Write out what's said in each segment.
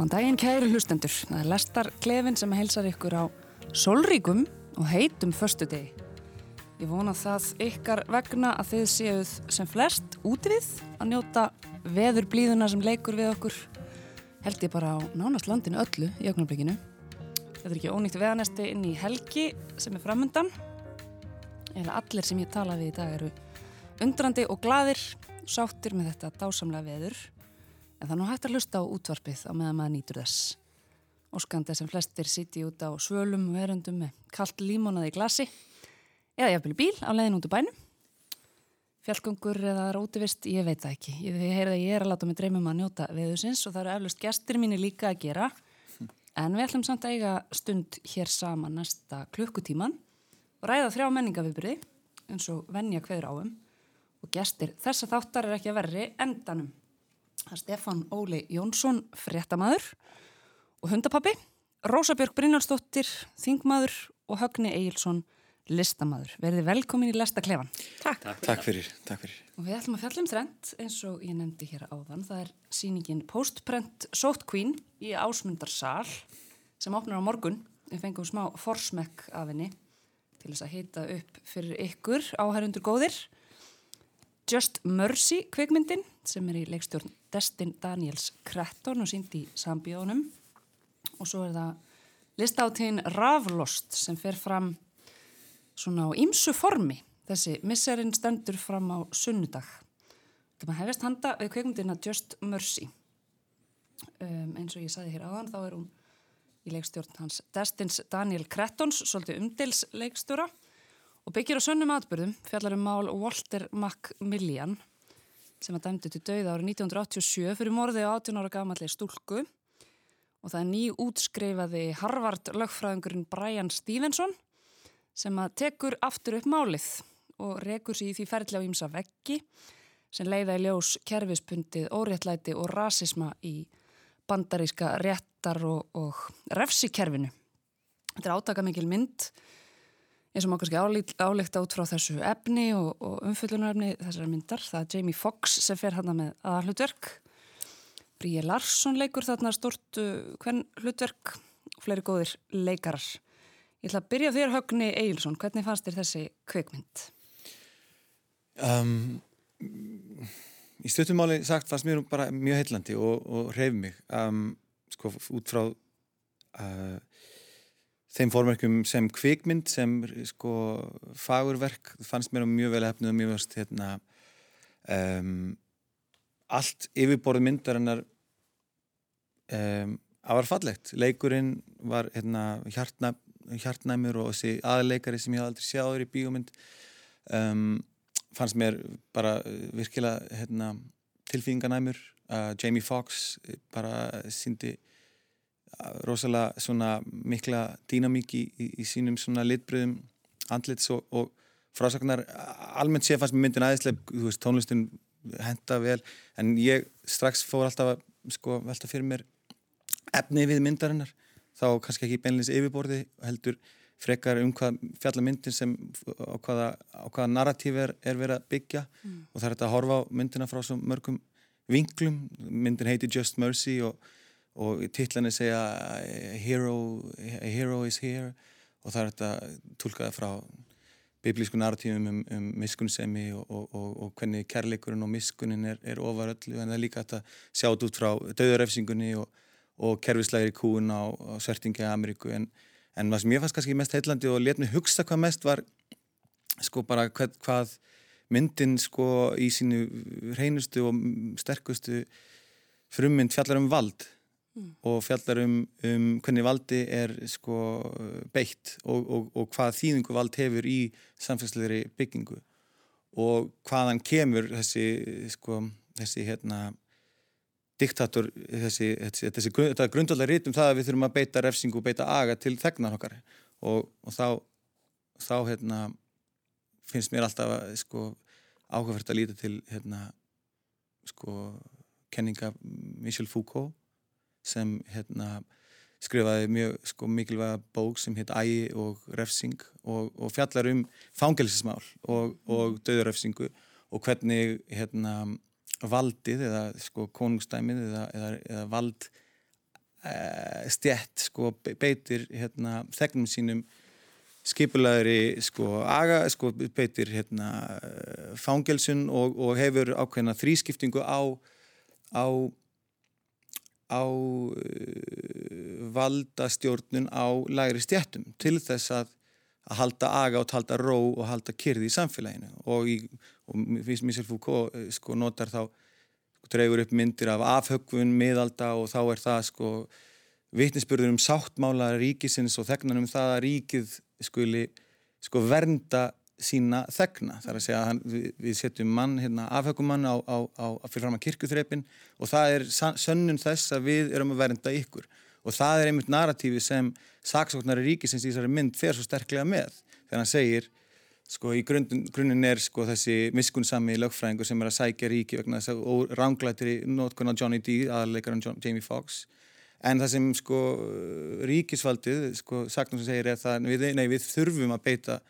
Góðan daginn kæru hlustendur. Það er Lestar Klefin sem heilsar ykkur á solríkum og heitum förstu degi. Ég vona það ykkar vegna að þið séuð sem flest úti við að njóta veður blíðuna sem leikur við okkur. Held ég bara á nánast landinu öllu í ögnarblikinu. Þetta er ekki ónýtt veðanesti inn í helgi sem er framöndan. Eða allir sem ég tala við í dag eru undrandi og gladir, sáttir með þetta dásamlega veður. En það er nú hægt að hlusta á útvarpið á meðan maður nýtur þess. Óskandi sem flestir siti út á svölum verundum með kallt límonaði glasi eða jafnvel bíl á leiðin út úr bænum. Fjallgöngur eða rótivist, ég veit það ekki. Ég heyrði að ég er að láta mig dreymum að njóta veðusins og það eru eflust gestir mínir líka að gera. En við ætlum samt að eiga stund hér saman næsta klukkutíman og ræða þrjá menningaviðbyrði eins og vennja hverður áum og gestir þessa þáttar er ekki að verri endanum. Það er Stefan Óli Jónsson, fréttamaður og hundapappi, Rósabjörg Brynjálsdóttir, þingmaður og Högni Egilson, listamaður. Verði velkomin í Lestaklefan. Takk. Takk. Takk fyrir, takk fyrir. Og við ætlum að fjalla um þrend eins og ég nefndi hér áðan. Það er síningin Postprent Sótt Queen í Ásmundarsal sem opnar á morgun. Við fengum smá forsmekk af henni til þess að hita upp fyrir ykkur áhærundur góðir. Just Mercy kveikmyndin sem er í leikstjórn Destin Daniels Kretton og sínd í sambíónum og svo er það listáttíðin Ravlost sem fer fram svona á ýmsu formi. Þessi misserinn stendur fram á sunnudag. Það maður hefist handa við kveikmyndina Just Mercy. Um, eins og ég saði hér áðan þá er hún í leikstjórn hans Destins Daniel Krettons svolítið umdils leikstjóra og byggir á sönnum atbyrðum fjallar um mál Walter Macmillan sem að dæmdi til dauða árið 1987 fyrir morði á 18 ára gamallega stúlku og það er ný útskreifaði Harvard lögfræðingurinn Brian Stevenson sem að tekur aftur upp málið og rekur sér í því ferðlega ímsa veggi sem leiða í ljós kerfispundið, óréttlæti og rasisma í bandaríska réttar og, og refsikerfinu. Þetta er átaka mikil mynd eins og maður kannski álíkta út frá þessu efni og, og umfyllunarefni þessari myndar. Það er Jamie Foxx sem fer hann með aðalhlutverk. Bríi Larsson leikur þarna stort uh, hvern hlutverk og fleiri góðir leikarar. Ég ætla að byrja þér Högni Eilsson. Hvernig fannst þér þessi kveikmynd? Um, í stuttumáli sagt fannst mér bara mjög heillandi og, og reyf mig um, sko út frá uh, þeim fórmerkum sem kvikmynd sem sko fagurverk fannst mér mjög vel hefnið og mjög veist hérna um, allt yfirborð myndarinnar um, að var fallegt. Leikurinn var hérna hjartna, hjartnæmur og þessi aðleikari sem ég hafði aldrei sjáður í bíómynd um, fannst mér bara virkilega hérna, tilfýðinganæmur uh, Jamie Foxx bara síndi rosalega svona mikla dýnamík í, í, í sínum svona litbröðum andlits og, og frásagnar almennt sé fannst myndin aðeinslega þú veist tónlistin henda vel en ég strax fór alltaf að sko velta fyrir mér efni við myndarinnar. Þá kannski ekki beinleins yfirborði heldur frekar um hvað fjalla myndin sem á hvaða, hvaða narratíf er, er verið að byggja. Mm. og það er þetta að horfa á myndina frá svo mörgum vinglum myndin heiti Just Mercy og og titlanir segja a hero, a hero is here. Og það er þetta tólkaða frá biblísku narratífum um, um miskunnsemi og, og, og, og hvernig kærleikurinn og miskunnin er, er ofar öllu. En það er líka þetta sjátt út frá döðarefsingunni og kerfislegri kúun á, á svertingi í Ameríku. En, en það sem ég fannst kannski mest heillandi og let mig hugsa hvað mest var sko bara hvað, hvað myndin sko í sínu hreinustu og sterkustu frummynd fjallar um vald mm. og fjallar um, um hvernig valdi er sko beitt og, og, og hvað þýðingu vald hefur í samfélagslegri byggingu og hvaðan kemur þessi sko, þessi hérna diktator, þessi, þessi, þessi grundvallar rítum það að við þurfum að beita refsingu og beita aga til þegnar okkar og, og þá þá hérna finnst mér alltaf að sko áhugavert að líta til hérna sko kenninga Michel Foucault sem hérna skrifaði mjög sko mikilvæga bók sem heit Ægi og refsing og, og fjallar um fangelsismál og, og döðurrefsingu og hvernig hérna valdið eða sko konungstæmið eða, eða, eða vald e, stjætt sko beitir hérna þegnum sínum skipulaðri sko aga sko beitir hérna fangelsun og, og hefur ákveðna þrískiptingu á á á uh, valdastjórnun á lægri stjættum til þess að, að halda aga og halda ró og halda kyrði í samfélaginu. Og, í, og Michel Foucault sko notar þá dreygur upp myndir af afhögvun, miðalda og þá er það sko vitnisspörður um sáttmála ríkisins og þegnan um það að ríkið skuli sko vernda sína þegna. Það er að segja að við, við setjum mann, hérna, afhökumann á, á, á, fyrir fram að kirkuþreipin og það er sönnun þess að við erum að vernda ykkur. Og það er einmitt narratífi sem saksóknari ríkisins í þessari mynd fer svo sterklega með. Þegar hann segir, sko í grunninn grunin er sko þessi miskunnsami lögfræðingur sem er að sækja ríki vegna þess að ránglættir í nótkunn á Johnny D, aðalegaran Jamie Foxx. En það sem sko ríkisvaldið, sko saknum sem segir er það, nei, við þurfum að beita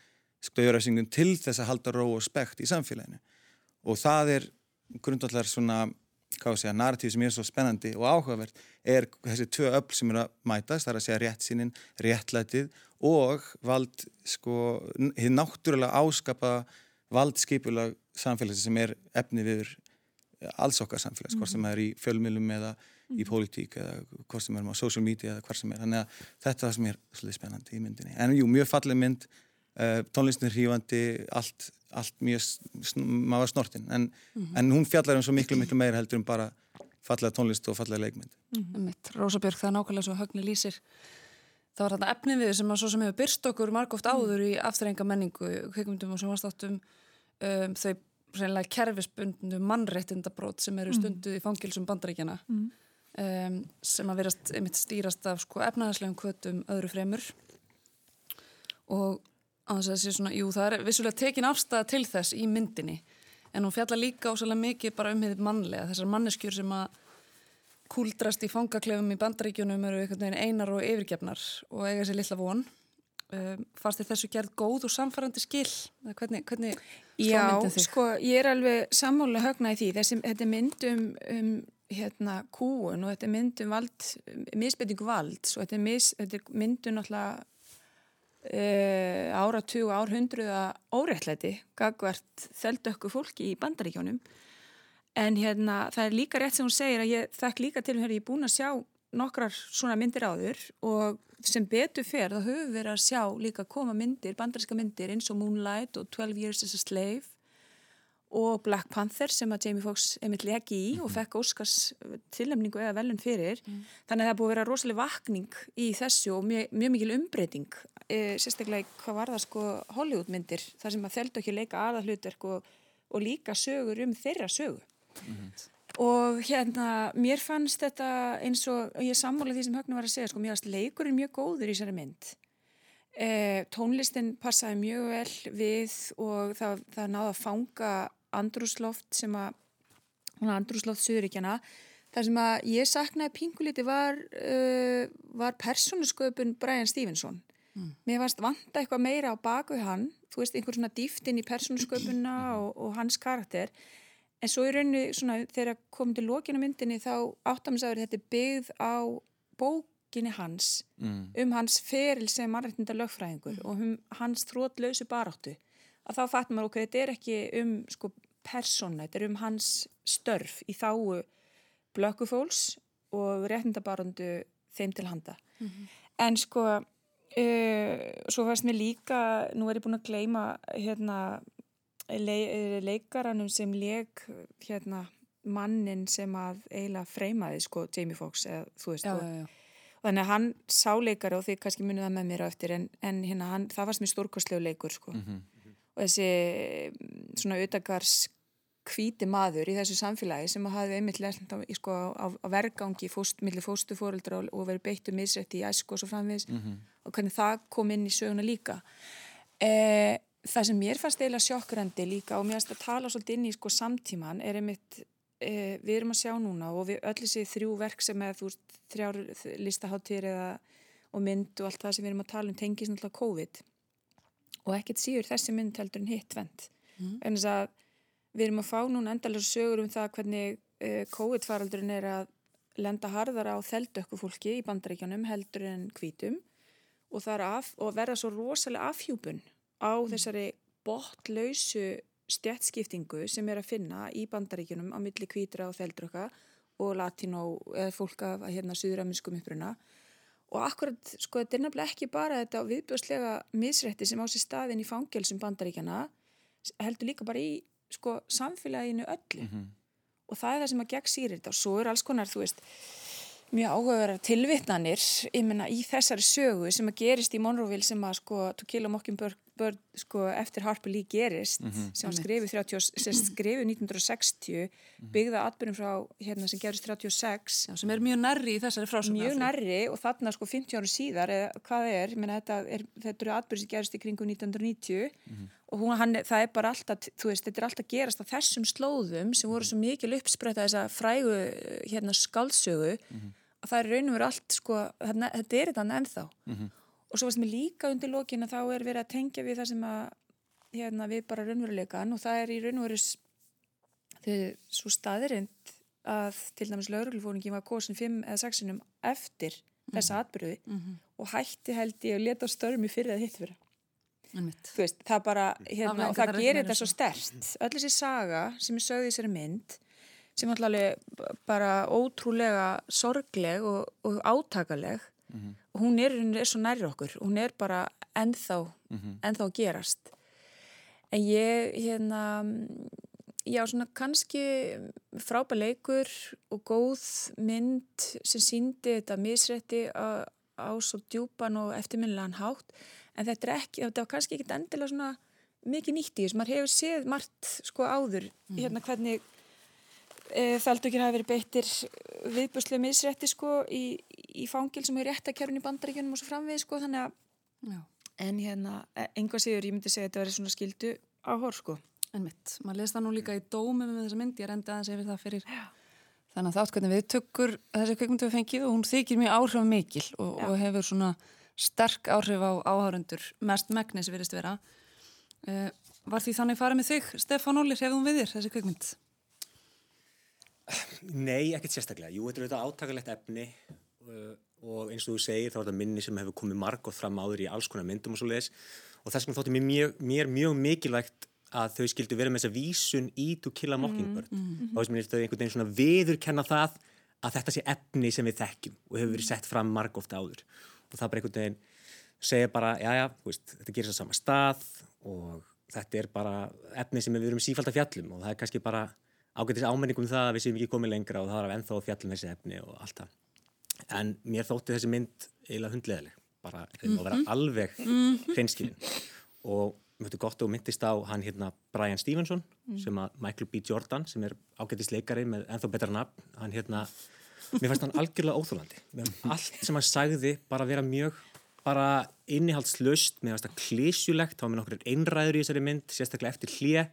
stöðurafsingum til þess að halda ró og spekt í samfélaginu. Og það er grundvallar svona, að narratív sem er svo spennandi og áhugavert er þessi tvö öll sem er að mætast það er að segja rétt sínin, réttlætið og vald sko hinn náttúrulega áskapa valdskipulag samfélags sem er efni viður alls okkar samfélags, hvort sem er í fjölmjölum eða í pólitík eða hvort sem er á social media eða hvort sem er, þannig að þetta er það sem er svolítið spennandi í myndinni, en jú, mjög fallið mynd Uh, tónlistin hrífandi allt, allt mjög maður snortin en, mm -hmm. en hún fjallar um svo miklu miklu meira heldur um bara fallega tónlist og fallega leikmynd mm -hmm. Rósabjörg, það er nákvæmlega svo högni lýsir það var þarna efnið við sem að svo sem hefur byrst okkur margóft áður í afturrenga menningu kveikmyndum og sjónvastáttum um, þau reynilega kerfisbundnu mannreittindabrót sem eru mhm. stundu í fangilsum bandaríkjana mm -hmm. um, sem að verast einmitt stýrast af sko, efnaðarslegum kvötum öðru fremur og að það sé svona, jú það er vissulega tekin afstæða til þess í myndinni en hún fjalla líka ósæðilega mikið bara um hefðið mannlega, þessar manneskjur sem að kúldrast í fangaklefum í bandaríkjunum eru einhvern veginn einar og yfirgefnar og eiga sér lilla von. Um, fannst þið þessu gerð góð og samfærandi skil? Hvernig, hvernig Já, sko, ég er alveg sammála högna í því, þessi, þetta er mynd um, um hérna kúun og þetta er mynd um vald, misbyrningu vald og þetta er, mis, þetta er mynd um náttúrulega Uh, áratug árhundruða óréttlæti gagvert þeldökku fólki í bandaríkjónum en hérna það er líka rétt sem hún segir að ég þekk líka til hér ég er búin að sjá nokkrar svona myndir áður og sem betur fer þá höfum við verið að sjá líka koma myndir, bandaríska myndir eins og Moonlight og 12 Years as a Slave og Black Panther sem að Jamie Foxx emitt leki í og mhm. fekk Óskars tilnæmningu eða velun fyrir mm. þannig að það búið að vera rosalega vakning í þessu og mjög, mjög mikil umbreyting e, sérstaklega hvað var það sko Hollywoodmyndir þar sem að þeldu ekki leika aðalhlutverk og, og líka sögur um þeirra sögu mm og hérna mér fannst þetta eins og ég sammála því sem Högna var að segja sko mér fannst leikurinn mjög góður í þessari mynd e, tónlistin passaði mjög vel við og það, það náða að fanga andrúsloft sem að andrúsloft Suðuríkjana þar sem að ég saknaði pingulíti var, uh, var persónusköpun Brian Stevenson mm. mér varst vanta eitthvað meira á baku hann þú veist einhver svona dýft inn í persónusköpunna og, og hans karakter en svo í rauninu svona þegar komum til lokinu myndinni þá áttamins að þetta er byggð á bókinni hans mm. um hans feril sem mannrættinda lögfræðingur mm. og um hans þrótlausu baráttu að þá fattum maður okkur, þetta er ekki um sko persóna, þetta er um hans störf í þáu blökkufóls og réttindabarandu þeim til handa. Mm -hmm. En sko, uh, svo fannst mér líka, nú er ég búin að gleima hérna, le leikaranum sem leik hérna, mannin sem að eiginlega freymaði sko Jamie Foxx eða þú veist já, og, já, já. þannig að hann sáleikari og þið kannski munið það með mér á eftir en, en hérna, hann, það varst mér stórkostlegu leikur sko. Mm -hmm og þessi mm, svona auðagars hvíti maður í þessu samfélagi sem hafði einmitt lest á, í, sko, á, á vergangi fóst, millir fóstufóreldra og, verið beittu misrætti í æsku og svo framvegis og hvernig það kom inn í söguna líka. Eh, það sem mér fannst eiginlega sjokkrandi líka og mér fannst að tala svolítið inn í sko samtíman er einmitt eh, við erum að sjá núna og við öll þessi þrjú verk sem er þú veist þrjár listaháttir eða og mynd og allt það sem við erum að tala um tengis náttúrulega COVID og ekkert síður þessi mynd heldur en hitt vend mm. en þess að við erum að fá núna endalega sögur um það hvernig uh, COVID-faraldurinn er að lenda harðara á þeldökku fólki í bandaríkjanum heldur en hvítum og, af, og verða svo rosalega afhjúpun á mm. þessari botlausu stjætskiptingu sem er að finna í bandaríkjunum á milli hvítra og þeldröka og latínó eða fólk af hérna suðuraminskum uppruna og akkurat sko þetta er nefnilega ekki bara þetta viðbjóðslega misrætti sem á sér staðin í fangelsum bandaríkjana heldur líka bara í sko samfélaginu öllu mm -hmm. og það er það sem að gegn sýrir þetta og svo er alls konar þú veist mjög áhugaverðar tilvittnanir í þessari sögu sem að gerist í Monroville sem að sko To Kill a Mockingbird börn sko, eftir Harper Lee gerist mm -hmm. sem skrifið 30, 1960 byggða atbyrjum frá hérna sem gerist 36 Já, sem er mjög nærri í þessari frásum mjög nærri og þarna sko 50 ára síðar eða hvað er, menna, þetta, er þetta eru atbyrjum sem gerist í kringu 1990 mm -hmm. og hún, hann, það er bara alltaf veist, þetta er alltaf gerast á þessum slóðum sem voru svo mikil uppspretta þessa frægu hérna skálsögu mm -hmm. að það er raun og veru allt sko, þetta er þetta ennþá mhm og svo varst mér líka undir lókin að þá er verið að tengja við það sem að hérna, við bara raunveruleikan og það er í raunveru svo staðirind að til dæmis lauruglufóringi var kosin 5 eða 6 sinum eftir mm -hmm. þessa atbyrði mm -hmm. og hætti held ég að leta störmi fyrir að hitt fyrir veist, það bara hérna, og það gerir þetta svo stert öll þessi saga sem er sögð í þessari mynd sem er alltaf bara ótrúlega sorgleg og, og átakaleg mm -hmm. hún er, er svo nærri okkur hún er bara ennþá mm -hmm. ennþá gerast en ég hérna já svona kannski frábæð leikur og góð mynd sem síndi þetta misrætti á, á svo djúpan og eftirminnilegan hátt en þetta er ekki, þetta var kannski ekki endilega svona mikið nýtt í þess, maður hefur séð margt sko áður, mm. hérna hvernig þaldukir hafi verið beittir viðbúslega misrætti sko í, í fangil sem er réttakerfin í bandaríkjunum og svo framvið sko þannig að Já. en hérna, einhvað séður ég myndi segja að þetta verið svona skildu áhór sko En mitt, maður les það nú líka í dómi með þessa mynd, ég rendi aðeins yfir það fyrir Já. þannig að þátt hvernig við tökkur þessi kveikmyndu við fengið og hún þykir mjög áhrif mikil og, og hefur svona sterk áhrif á áhörundur mest megnis virðist vera uh, Var því þannig farið með þig, Stefán Óli, hefðum við þér þessi kveikmynd? Nei, ekkert sérstaklega. Jú, þetta er auðvitað átakalegt efni uh, og eins og þú segir þá er þetta minni sem hefur komið margótt fram áður í alls konar myndum og svo leiðis og þess vegna þótti mér mjög, mér mjög mikilvægt að þau skildu vera með þessa vísun í To Kill a Mockingbird mm -hmm. og þess vegna er þetta einhvern veginn svona viðurkenna það að þetta sé efni sem við þekkjum og hefur verið sett fram margótt áður og það bara einhvern veginn segja bara, já já, veist, þetta gerir það sama stað og þetta er bara efni sem við erum sífald að fjallum og það er kannski bara ágættis ámenningum það að við séum ekki komið lengra og það er ennþá fjallum þessi efni og allt það en mér þótti þessi mynd eiginlega hundleðileg bara mm -hmm. að vera mhm. alveg mm -hmm. hreinskilin og finnst gott og myndist á hann hérna Brian Stevenson mm. sem að Michael B. Jordan sem er ágættisleikari með ennþá betra nafn hann hérna, mér fannst hann algjörlega óþúlandi allt sem hann sagði bara vera mjög bara innihaldslust, mér fannst það klísjulegt þá var mér nokkur einræður í þessari mynd sérstaklega eftir hlið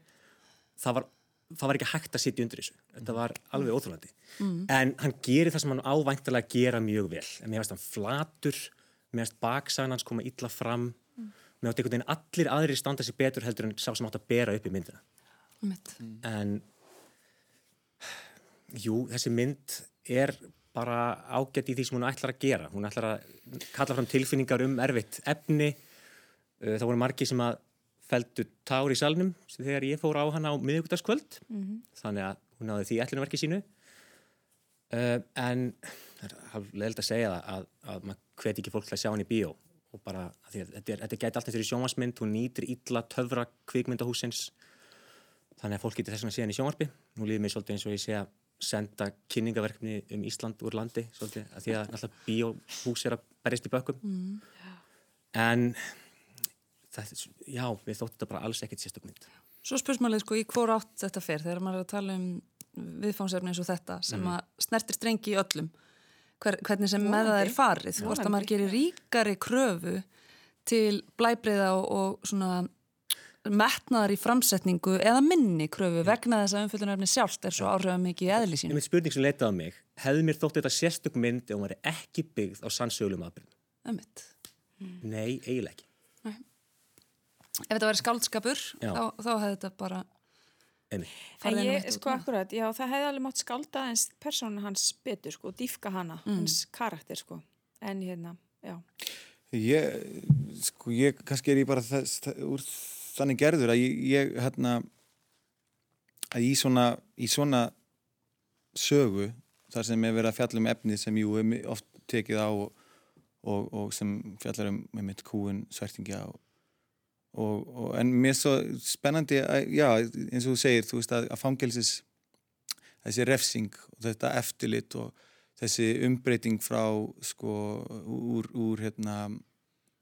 það var það var ekki hægt að sitja undir þessu. Þetta var alveg óþúlandi mm. en hann gerir það sem hann ávæntilega að gera mjög vel. En mér finnst hann flatur mér finnst baksagan hans koma illa fram. Mm. mér finnst einhvern veginn allir aðri standa sér betur heldur en sá sem átt að bera upp í myndina. Mm. en jú, þessi mynd er bara ágætt í því sem hún ætlar að gera. Hún ætlar að kalla fram tilfinningar um erfitt efni. Það voru margi sem að feldu tár í salnum þegar ég fór á hana á miðugdagskvöld mm -hmm. þannig að hún náði því ætlunverki sínu. Uh, en leiðilegt að segja það að, að maður hveti ekki fólk til að sjá hann í bíó. Og bara að að þetta, þetta gæti alltaf fyrir sjónvarsmynd hún nýtir illa töfra kvikmyndahúsins þannig að fólk getur þess sé hann í sjónvarsby nú líður mér svolítið eins og ég að senda kynningaverkni um Ísland úr landi svolítið að því að alltaf bíóhús er að berjast í bökkum. Mm. en þetta, já, við þóttum þetta bara alls ekkert sérstökmynd. Svo spursmálið sko í hvor átt þetta fer þegar maður er að tala um viðfánsefni eins og þetta sem Mhm. að snertir strengi í öllum Hver, hvernig sem með það er farið hvort að maður gerir ríkari kröfu til blæbreyða og, og svona metnaðar í framsetningu eða minni kröfu vegna þess að umfyllunarefni sjálft er svo áhrifað mikið í eðli Ég sínu. mynd spurning sem leitaði á mig, hefði mér þótt þetta sérstökmynd ef hún væri ekki byggð á sannsögulegum aðbyrðum? Ömmit. Nei, eiginlega ekki. Ef þetta væri skáldskapur Já. þá, þá hefði þetta bara Einmitt. En ég, sko akkurat, já það hefði alveg mátt skálda eins persónu hans betur sko, dýfka hana, Mm. hans karakter sko, en hérna, já. Ég, sko, ég, kannski er ég bara þess, þess, úr þannig gerður að ég, ég hérna, að í svona, í svona sögu, þar sem er verið að fjalla um efni sem jú er oft tekið á og, og, og sem fjallar um með mitt kúin svertingja og, og, og en mér er svo spennandi að, já, eins og þú segir, þú veist að, að fangelsis þessi refsing og þetta eftirlit og þessi umbreyting frá sko úr, úr hérna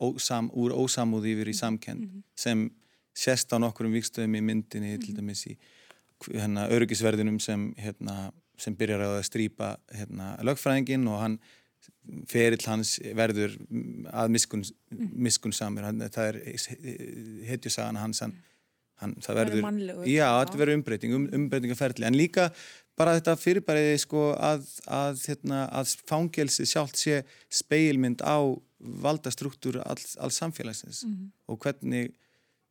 ósam, úr ósamúð yfir í samkend sem sést á nokkurum vikstöðum í myndinni til dæmis í hérna, öryggisverðinum sem hérna, sem byrjar að strýpa hérna, lögfræðingin og hann ferill hans verður að miskun, miskun samir það er hetjusagan hans hann, hann, það Verður já, þetta verður umbreyting, um, umbreytingaferli en líka bara þetta fyrirbæriði sko að, að, hérna, að fangelsi sjálft sé speilmynd á valdastruktúru alls, alls samfélagsins. Og hvernig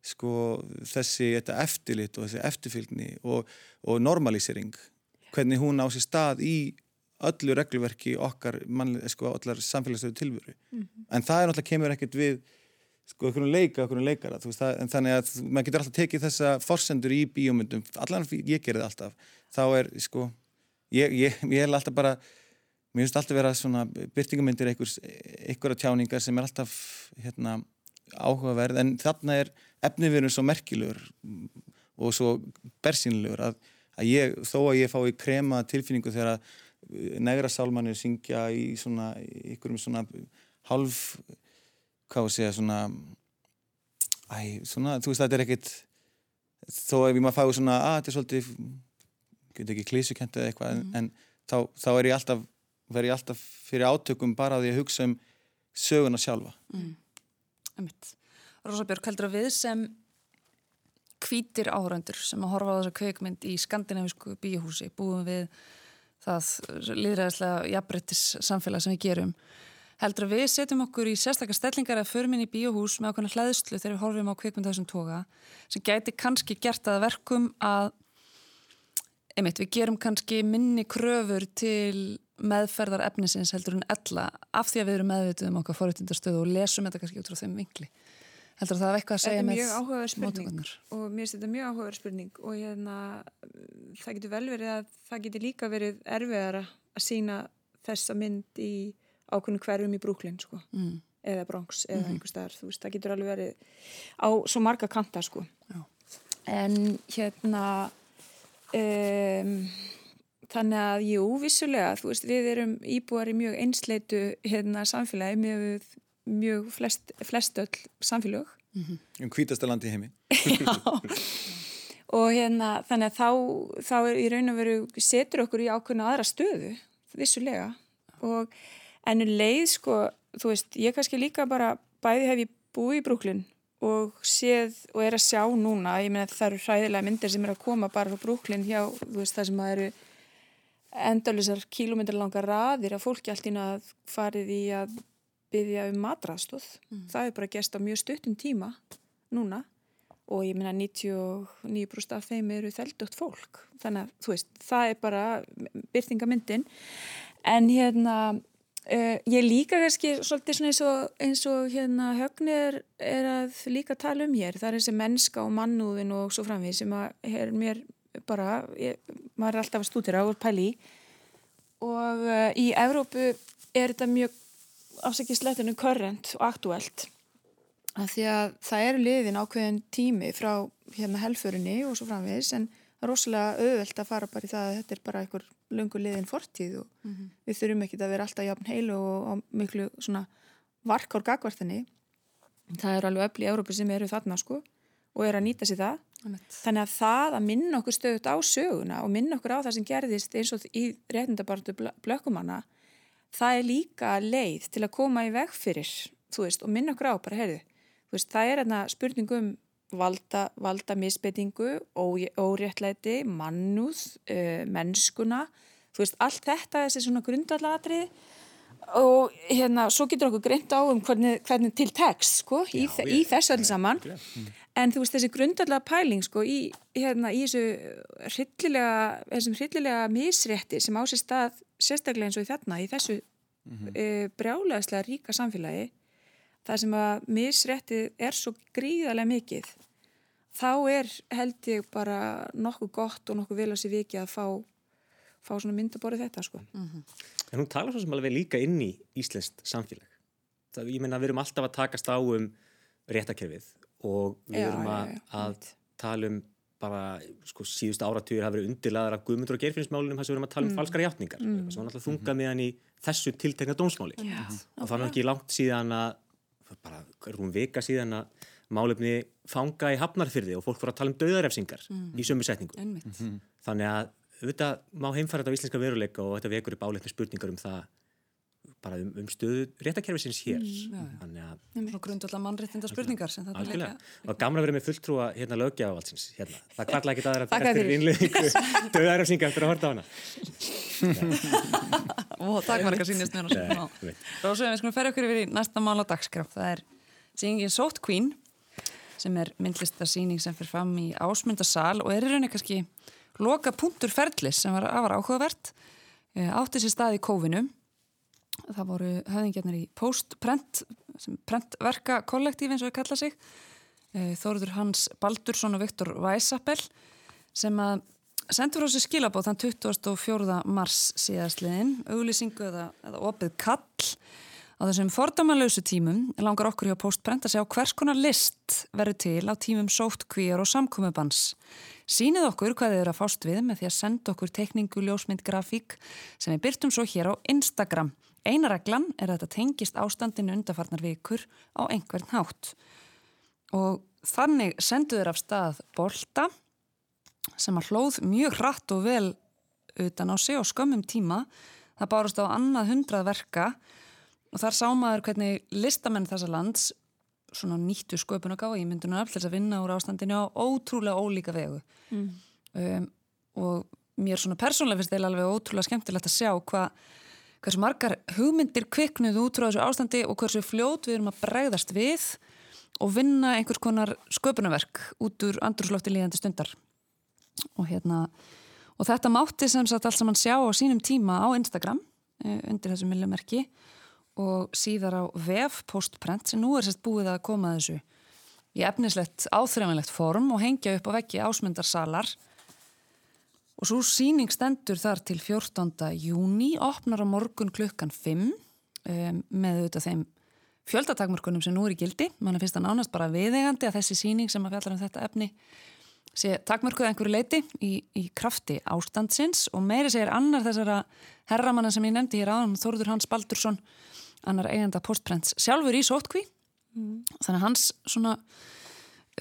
sko þessi eftirlit og þessi eftirfylgni og, og normalisering hvernig hún á sér stað í öllu regluverki okkar mannlega, sko, allar samfélagsöðu tilveru. En það er náttúrulega kemur ekkert við sko, einhvern leika, einhvern leikara veist, það, en þannig að maður getur alltaf tekið þessa forsendur í bíómyndum, allan ég gerði alltaf, þá er sko ég, ég, ég er alltaf bara mér finnst alltaf vera svona byrtingamyndir einhvers, einhverja tjáningar sem er alltaf hérna áhugaverð en þarna er efniverun svo merkilegur og svo bersýnilegur að, að ég, þó að ég fái krema tilfinningu þegar að negra sálmannir syngja í svona ykkurum svona hálf hvað að segja svona æ, svona, þú veist þetta er ekkit þó ef ég maður fái svona að þetta er svolítið get ekki klísukent eða eitthvað en, en þá, þá er ég alltaf verð ég alltaf fyrir átökum bara að hugsa um söguna sjálfa. Ömmit. Rosa Björk, heldur að við sem hvítir áhöröndur sem að horfa á þessa kveikmynd í skandinavísku bíhúsi búum við það líðræðislega jafnbrettis samfélag sem við gerum. Heldur að við setjum okkur í sérstakar stellingar að förum inn í bíóhús með okkurna hlæðslu þegar við horfum á kveikmynd af þessum toga sem gæti kannski gert að verkum að einmitt, við gerum kannski minni kröfur til meðferðar efnisins heldur en ella af því að við erum meðvituð um okkar forréttindastöðu og lesum þetta kannski út frá þeim vingli heldur það hafa eitthvað að segja með móttökurnar? og mér finnst þetta mjög áhugaverð spurning og hérna það getur vel verið að það getur líka verið erfiðara að sína þessa mynd í ákveðinu hverjum í Brooklyn sko mm. eða Bronx eða Mhm. einhver staðar, veist, það getur alveg verið á svo marga kanta sko en hérna um, þannig að jú, vissulega, þú veist, við erum íbúar í mjög einsleitu hérna samfélagi með mjög flest, flest öll samfélög. Um hvítasta land í heimi. Og hérna þannig að þá, þá er í raun og veru setur okkur í ákveðna aðra stöðu vissulega. Og en um leið sko, þú veist, ég kannski líka bara bæði hef ég búið í Brúklin og séð og er að sjá núna, ég meina það eru hræðilega myndir sem er að koma bara frá Brúklin hjá, þú veist, það sem að eru endalusar kílómetralanga raðir að fólki allt ína að farið í að byggja um matrastóð. Það er bara gest á mjög stuttum tíma núna og ég meina 99% af þeim eru þeldugt fólk. Þannig að þú veist, það er bara byrtingamyndin. En hérna, uh, ég líka kannski svolítið svona eins og, eins og hérna högnir er að líka tala um hér. Það er þessi mennska og mannúðin og svo framvið sem að er mér bara, ég, maður er alltaf að stúdira og pæli í. Og uh, í Evrópu er þetta mjög afsækja slettinu körrent og aktúelt af því að það eru liðin ákveðin tími frá hérna helförinni og svo framvegis en það er rosalega auðvelt að fara bara í það að þetta er bara einhver lungu liðin fortíð og við þurfum ekki að vera alltaf jafn heilu og, og miklu svona varkár gagvartinni það eru alveg öll í Európa sem eru þarna sko og eru að nýta sér það. Þannig að það að minna okkur stöðut á söguna og minna okkur á það sem gerðist eins og í réttindabartu blökkumanna það er líka leið til að koma í veg fyrir veist og minna okkur á bara heyrðu veist það er hérna spurningum valda, valda misbeitingu óréttlæti, mannúð uh, mennskuna þú veist allt þetta þessi svona grundallatrið og hérna svo getur okkur greint á um hvernig, hvernig til text sko í, Já, í þessu öll saman. mm. En þú veist þessi grundallega pæling sko í, hérna, í þessu hryllilega, þessum hryllilega misrétti sem á sér stað sérstaklega eins og í þarna í þessu mm -hmm. e, brjálæðislega ríka samfélagi það sem að misrétti er svo gríðarlega mikið þá er held ég bara nokkuð gott og nokkuð vel að sé viki að fá fá svona mynd að borða þetta sko. Mm -hmm. En hún talar svo sem alveg líka inn í Íslenskt samfélag. Það, ég meina við erum alltaf að takast á um réttakefið og við já, erum að, já, já, að tala um bara sko síðust áratugir hafa verið undirlaðar af guðmundur og gerfinnsmálunum þess að við erum að tala um mm. falskara hjáttningar mm. sem var náttúrulega þunga með hann í þessu tiltegna dómsmáli mm. og það var ekki langt síðan að bara, er hún vika síðan að málefni fanga í hafnarfyrði og fólk voru að tala um döðarefsingar mm. í sömu setningu -hmm. þannig að auðvitað má heimfæra þetta á íslenska veruleika og þetta vekur upp áleitni spurningar um það bara um, um stöðu réttakerfisins hér. Mm, að Svona grundvölda mannréttinda spurningar sem þetta leika og gamla verið með fulltrúa hérna lögjafavaldsins hérna. það kvarla ekki aðra eftir innliðingu döðaröfsinga eftir að horta á hana. Og takk marga sínist þá séum við skulum ferja okkur yfir í næsta mála dagskraf það er síngin Sótt Queen sem er myndlistarsýning sem fyrir fram í ásmundasal og er í rauninni kannski loka punktur ferðlis sem var afar áhugavert eh, átti sér stað í kófinu það voru höfðingjarnir í post-prent prentverka kollektíf eins og við kalla sig eh, Þóruður Hans Baldursson og Viktor Weissapel sem að sendur á sig skilabóð þann 24. mars síðastliðin auglýsingu eða, eða opið kall á þessum fordamalausu tímum langar okkur hjá postprent að sjá hvers konar list verður til á tímum sóttkvíjar og samkomubans Sýnið okkur hvað þið eru að fást við með því að senda okkur tekningu, ljósmynd, grafík sem við byrtum svo hér á Instagram. Einareglan er að þetta tengist ástandinu undarfarnar vikur á einhvern hátt. Og þannig sendu þér af stað bolta sem að hlóð mjög hratt og vel utan á sig og skömmum tíma. Það bárast á annað hundrað verka og þar sá maður hvernig listamenn þessa lands svona nýttu sköpun og gáði í myndunum af þess að vinna úr ástandinu á ótrúlega ólíka vegu mm. um, og mér svona persónlega finnst það alveg ótrúlega skemmtilegt að sjá hvað hversu margar hugmyndir kviknuð út frá þessu ástandi og hversu fljót við erum að bregðast við og vinna einhvers konar sköpunverk út úr andrúslófti líðandi stundar. Og hérna og þetta mátti sem sagt allt saman sjá á sínum tíma á Instagram uh, undir þessu millumerki og síðar á VF postprent sem nú er sérst búið að koma þessu í efnislegt áþreifanlegt form og hengja upp á veggi ásmundarsalar og svo síning stendur þar til 14. júni opnar á morgun klukkan 5 um, með auðvitað þeim fjöldatakmörkunum sem nú er í gildi mann finnst það nánast bara viðegandi að þessi síning sem að fjallar um þetta efni sé takmörkuð einhverju leiti í, í krafti ástandsins og meiri segir annar þessara herramanna sem ég nefndi hér áðan Þorður Hans Baldursson annar eigenda postprents sjálfur í sótkví mm. þannig að hans svona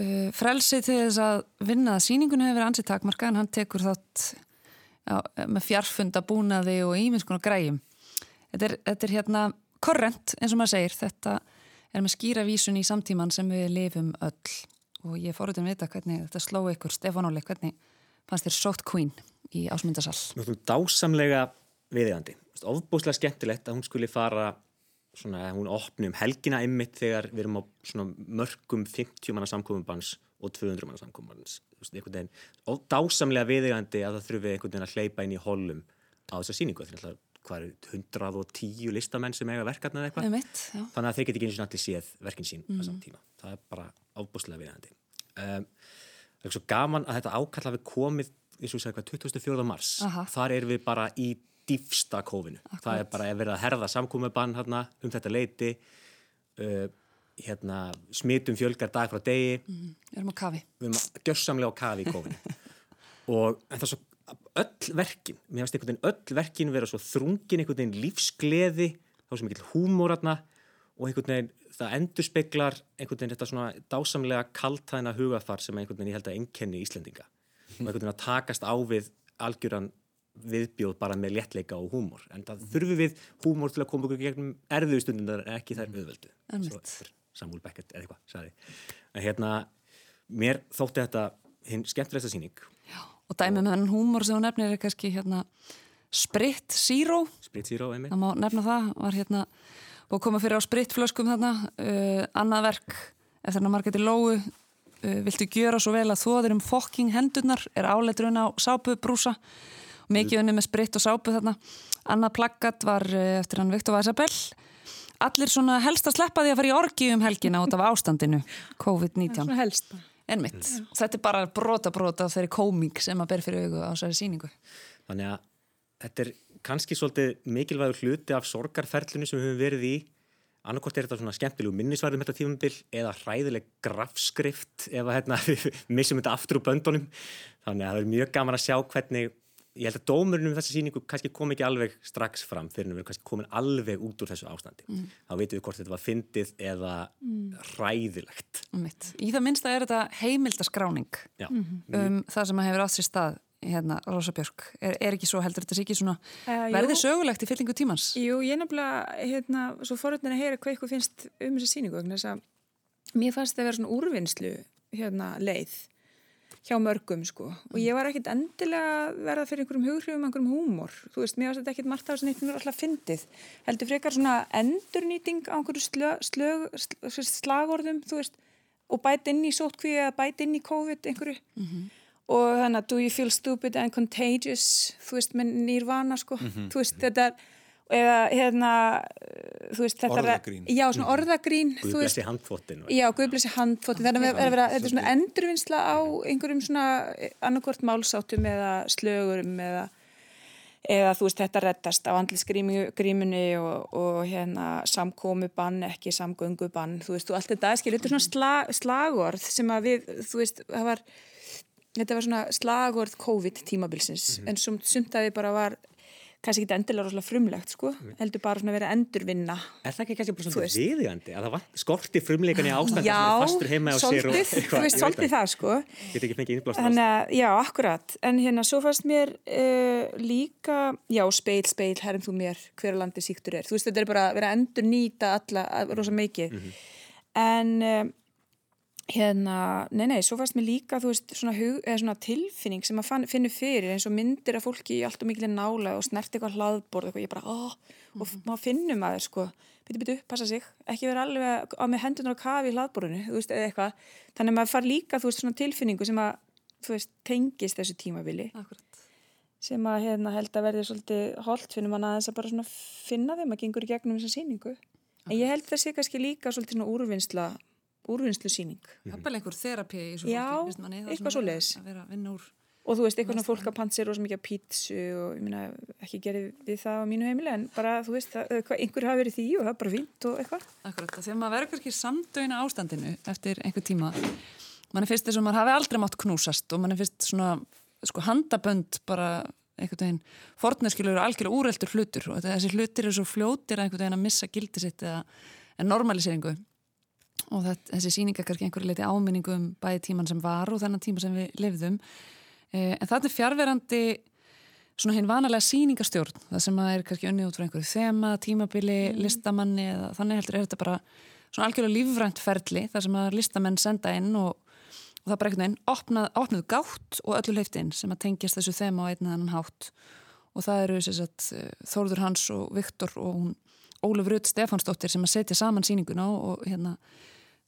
uh, frelsið til þess að vinna að síningunni hefur verið ansið takmarka en hann tekur þátt já, með fjarfunda búnaði og íminnskun og græjum. Þetta er, þetta er hérna korrent eins og maður segir. Þetta er með skýra vísun í samtíman sem við lifum öll. Og ég fór út um að vita hvernig þetta sló ykkur. Stefán Óli, hvernig fannst þér sótt Queen í ásmundasall? Náttúrulega dásamlega viðegandi ofbúslega skemmtilegt að hún skuli fara svona, hún opni um helgina ymmit þegar við erum á svona mörgum 50 manna samkominnbans og 200 manna samkominnbans og dásamlega viðegandi að það þurfi einhvern veginn að hleypa inn í holum á þessa síningu því hvað eru 110 listamenn sem eiga verkarna eða eitthvað þannig að þeir geti ekki eins og náttúrulega séð verkin sín mm. á saman tíma, það er bara ábúslega viðegandi um, það er svo gaman að þetta ákall hafi komið eins og segja hvað 24. mars Aha. þar er við bara í dýfsta kófinu. Akkurat. Það er bara að vera að herða samkúmubann hérna, um þetta leiti, uh, hérna, smitum fjölgar dag frá degi. Mm, við erum á kafi. Við erum að gössamlega á kafi í kófinu. og það er svo öll verkin, mér finnst einhvern veginn öll verkin vera svo þrungin einhvern veginn lífsgleði, þá sem ekki húmóratna og einhvern veginn það endur speklar einhvern veginn þetta svona dásamlega kaltæna hugafar sem einhvern veginn ég held að enkenni Íslendinga og einhvern veginn að takast á við algjöran viðbjóð bara með léttleika og húmor. En það þurfi við húmor til að koma okkur gegnum erfiðu stundundar en ekki þær auðvöldu Samuel Beckett eða eitthvað, sagði. En hérna, mér þótti þetta hinn skemmtilegsta síning Og dæmið með hennan húmor sem hún nefnir er kannski hérna Sprit Zero, Sprit Zero einmitt. Það má nefna það, var hérna að koma fyrir á spritflöskum þarna, uh, annað verk eftir hann að Margeti Lóu, uh, viltu gjöra svo vel að þóðir um fokking hendurnar, er áleiturinn á sápubrúsa, mikið unni með sprit og sápu þarna, annað plaggat var uh, eftir hann Viktor Væsabell, allir svona helst að sleppa því að fara í orgi um helgina út af ástandinu, COVID-19. Svona helst bara. Ennmitt, þetta er bara brota brota þeirri komík sem að ber fyrir augu á þessari síningu. Þannig að þetta er kannski svolítið mikilvægur hluti af sorgarferlinu sem við höfum verið í. Annarkort er þetta svona skemmtilegu minnisvarðum þetta tímumbil eða hræðileg grafskrift ef að hérna, við missum þetta aftur úr böndunum. Þannig að það er mjög gaman að sjá hvernig, ég held að dómurinn um þessa síningu kannski kom ekki alveg strax fram fyrir en við erum kannski komin alveg út úr þessu ástandi. Þá veitum við hvort þetta var fyndið eða hræðilegt. Einmitt. Í það minnsta er þetta heimildaskráning Já, um það sem að hefur átt sér stað hérna, Rósa Björk. Er, er ekki svo heldur þetta sé ekki svona Eh, jú. verði sögulegt í fyllingu tímans? Jú, ég nefnilega, hérna, svo forutnir að heyra hvað ykkur finnst um þessa síningu vegna þess að mér fannst það að vera svona úrvinnslu hérna leið hjá mörgum sko. Og ég var ekkit endilega verða fyrir einhverjum hughrifum, einhverjum húmor. Þú veist, mér fannst þetta ekkit margt af þess að neitt mér alltaf fyndið. Heldur frekar svona endurnýting á einhverju slög, slög, slög, slagorðum, þú veist og bæti inn í sótkví eða bæti inn í COVID einhverju. Og þannig að do you feel stupid and contagious? Þú veist, með nýrvana sko. Þú veist, þetta er eða hérna, þú veist, þetta er- Orðagrín. já, svona orðagrín þú Guð veist, blessi handfóttin. Já, guðblessi handfóti, þannig að vera, þetta er svona endurvinnsla á einhverjum svona annarkvort málsáttum eða slögurum eða, eða þú veist þetta reddast á andlisgrímunni og, og hérna samkomi bann, ekki samgöngu bann, þú veist, og allt þetta skil, þetta er svona sla, slagorð sem að við, þú veist, það var, þetta var svona slagorð COVID tímabilsins, en sum, sumt að við bara var kannski ekki endilega rosalega frumlegt, sko, heldur bara svona að endurvinna Er það ekki kannski bara svona veist. viðjandi að það skorti frumleikan í ástandi sem fastur heima á sér og svolítið, þú veist, svolítið það, sko. Get ekki fengið innblástur Þannig að, já, akkurat, en hérna svo fannst mér uh, líka, já, speil, speil, herrum þú mér, hver landi síktur er. Þú veist, þetta er bara að vera endur nýta alla, að- rosa mikið. En uh, hérna, nei, nei, svo fannst mér líka, þú veist, svona, hug, svona tilfinning sem að fann, finnur fyrir eins og myndir af fólki í allt og mikil nála og snert eitthvað hlaðborð eitthvað, ég bara, ó, og maður finnum að þeir, sko, byttu, byttu, passa sig, ekki vera alveg á með hendunar á kafi í hlaðborðinu, þú veist, eða eitthvað. Þannig að maður far líka, þú veist, svona tilfinningu sem að, þú veist, tengist þessu tímabili Akkurat. sem að hérna held að verði svolítið holt finnum hann aðeins að bara svona finna þeim að En ég held það úrvinnslu er bara einhver þerapi í svo Já, fólki, finnst manni, það eitthvað að. Að að vinna úr. Og þú veist, eitthvað svona fólk að panta sér rosa mikið af pítsu og ég meina ekki gerði við það á mínu heimili en bara þú veist, einhver hafi verið því og það er bara fínt og eitthvað. Akkurat, að maður verður kannski samdöina ástandinu eftir einhver tíma. Mann er fyrst þess að maður hafi aldrei mátt knúsast og mann er fyrst svona, sko, handabönd bara einhvern veginn, forneskilur eru algjörlega úreldur hlutur og þessi hlutir eru svo fljótir að einhvern veginn að missa gildi sitt eða en normaliseringu og þetta, þessi sýninga kannski einhverju leiti áminningu um bæði tíman sem var og þennan tíma sem við lifðum. Eh, en þetta er fjárverandi svona hinn vanalega sýningastjórn það sem er kannski unnið út frá einhverju þema, tímabili, listamanni eða þannig heldur er þetta bara svona algjörlega lífrænt ferli þar sem að listamenn senda inn og, og það bara einhvern veginn opnað, opnað gátt og öllu leift inn sem að tengjast þessu þema á einn eða annan hátt. Og það eru sagt, eh, Þórður Hans og Viktor og hún Ólaf Rutt Stefansdóttir sem að setja saman sýninguna og hérna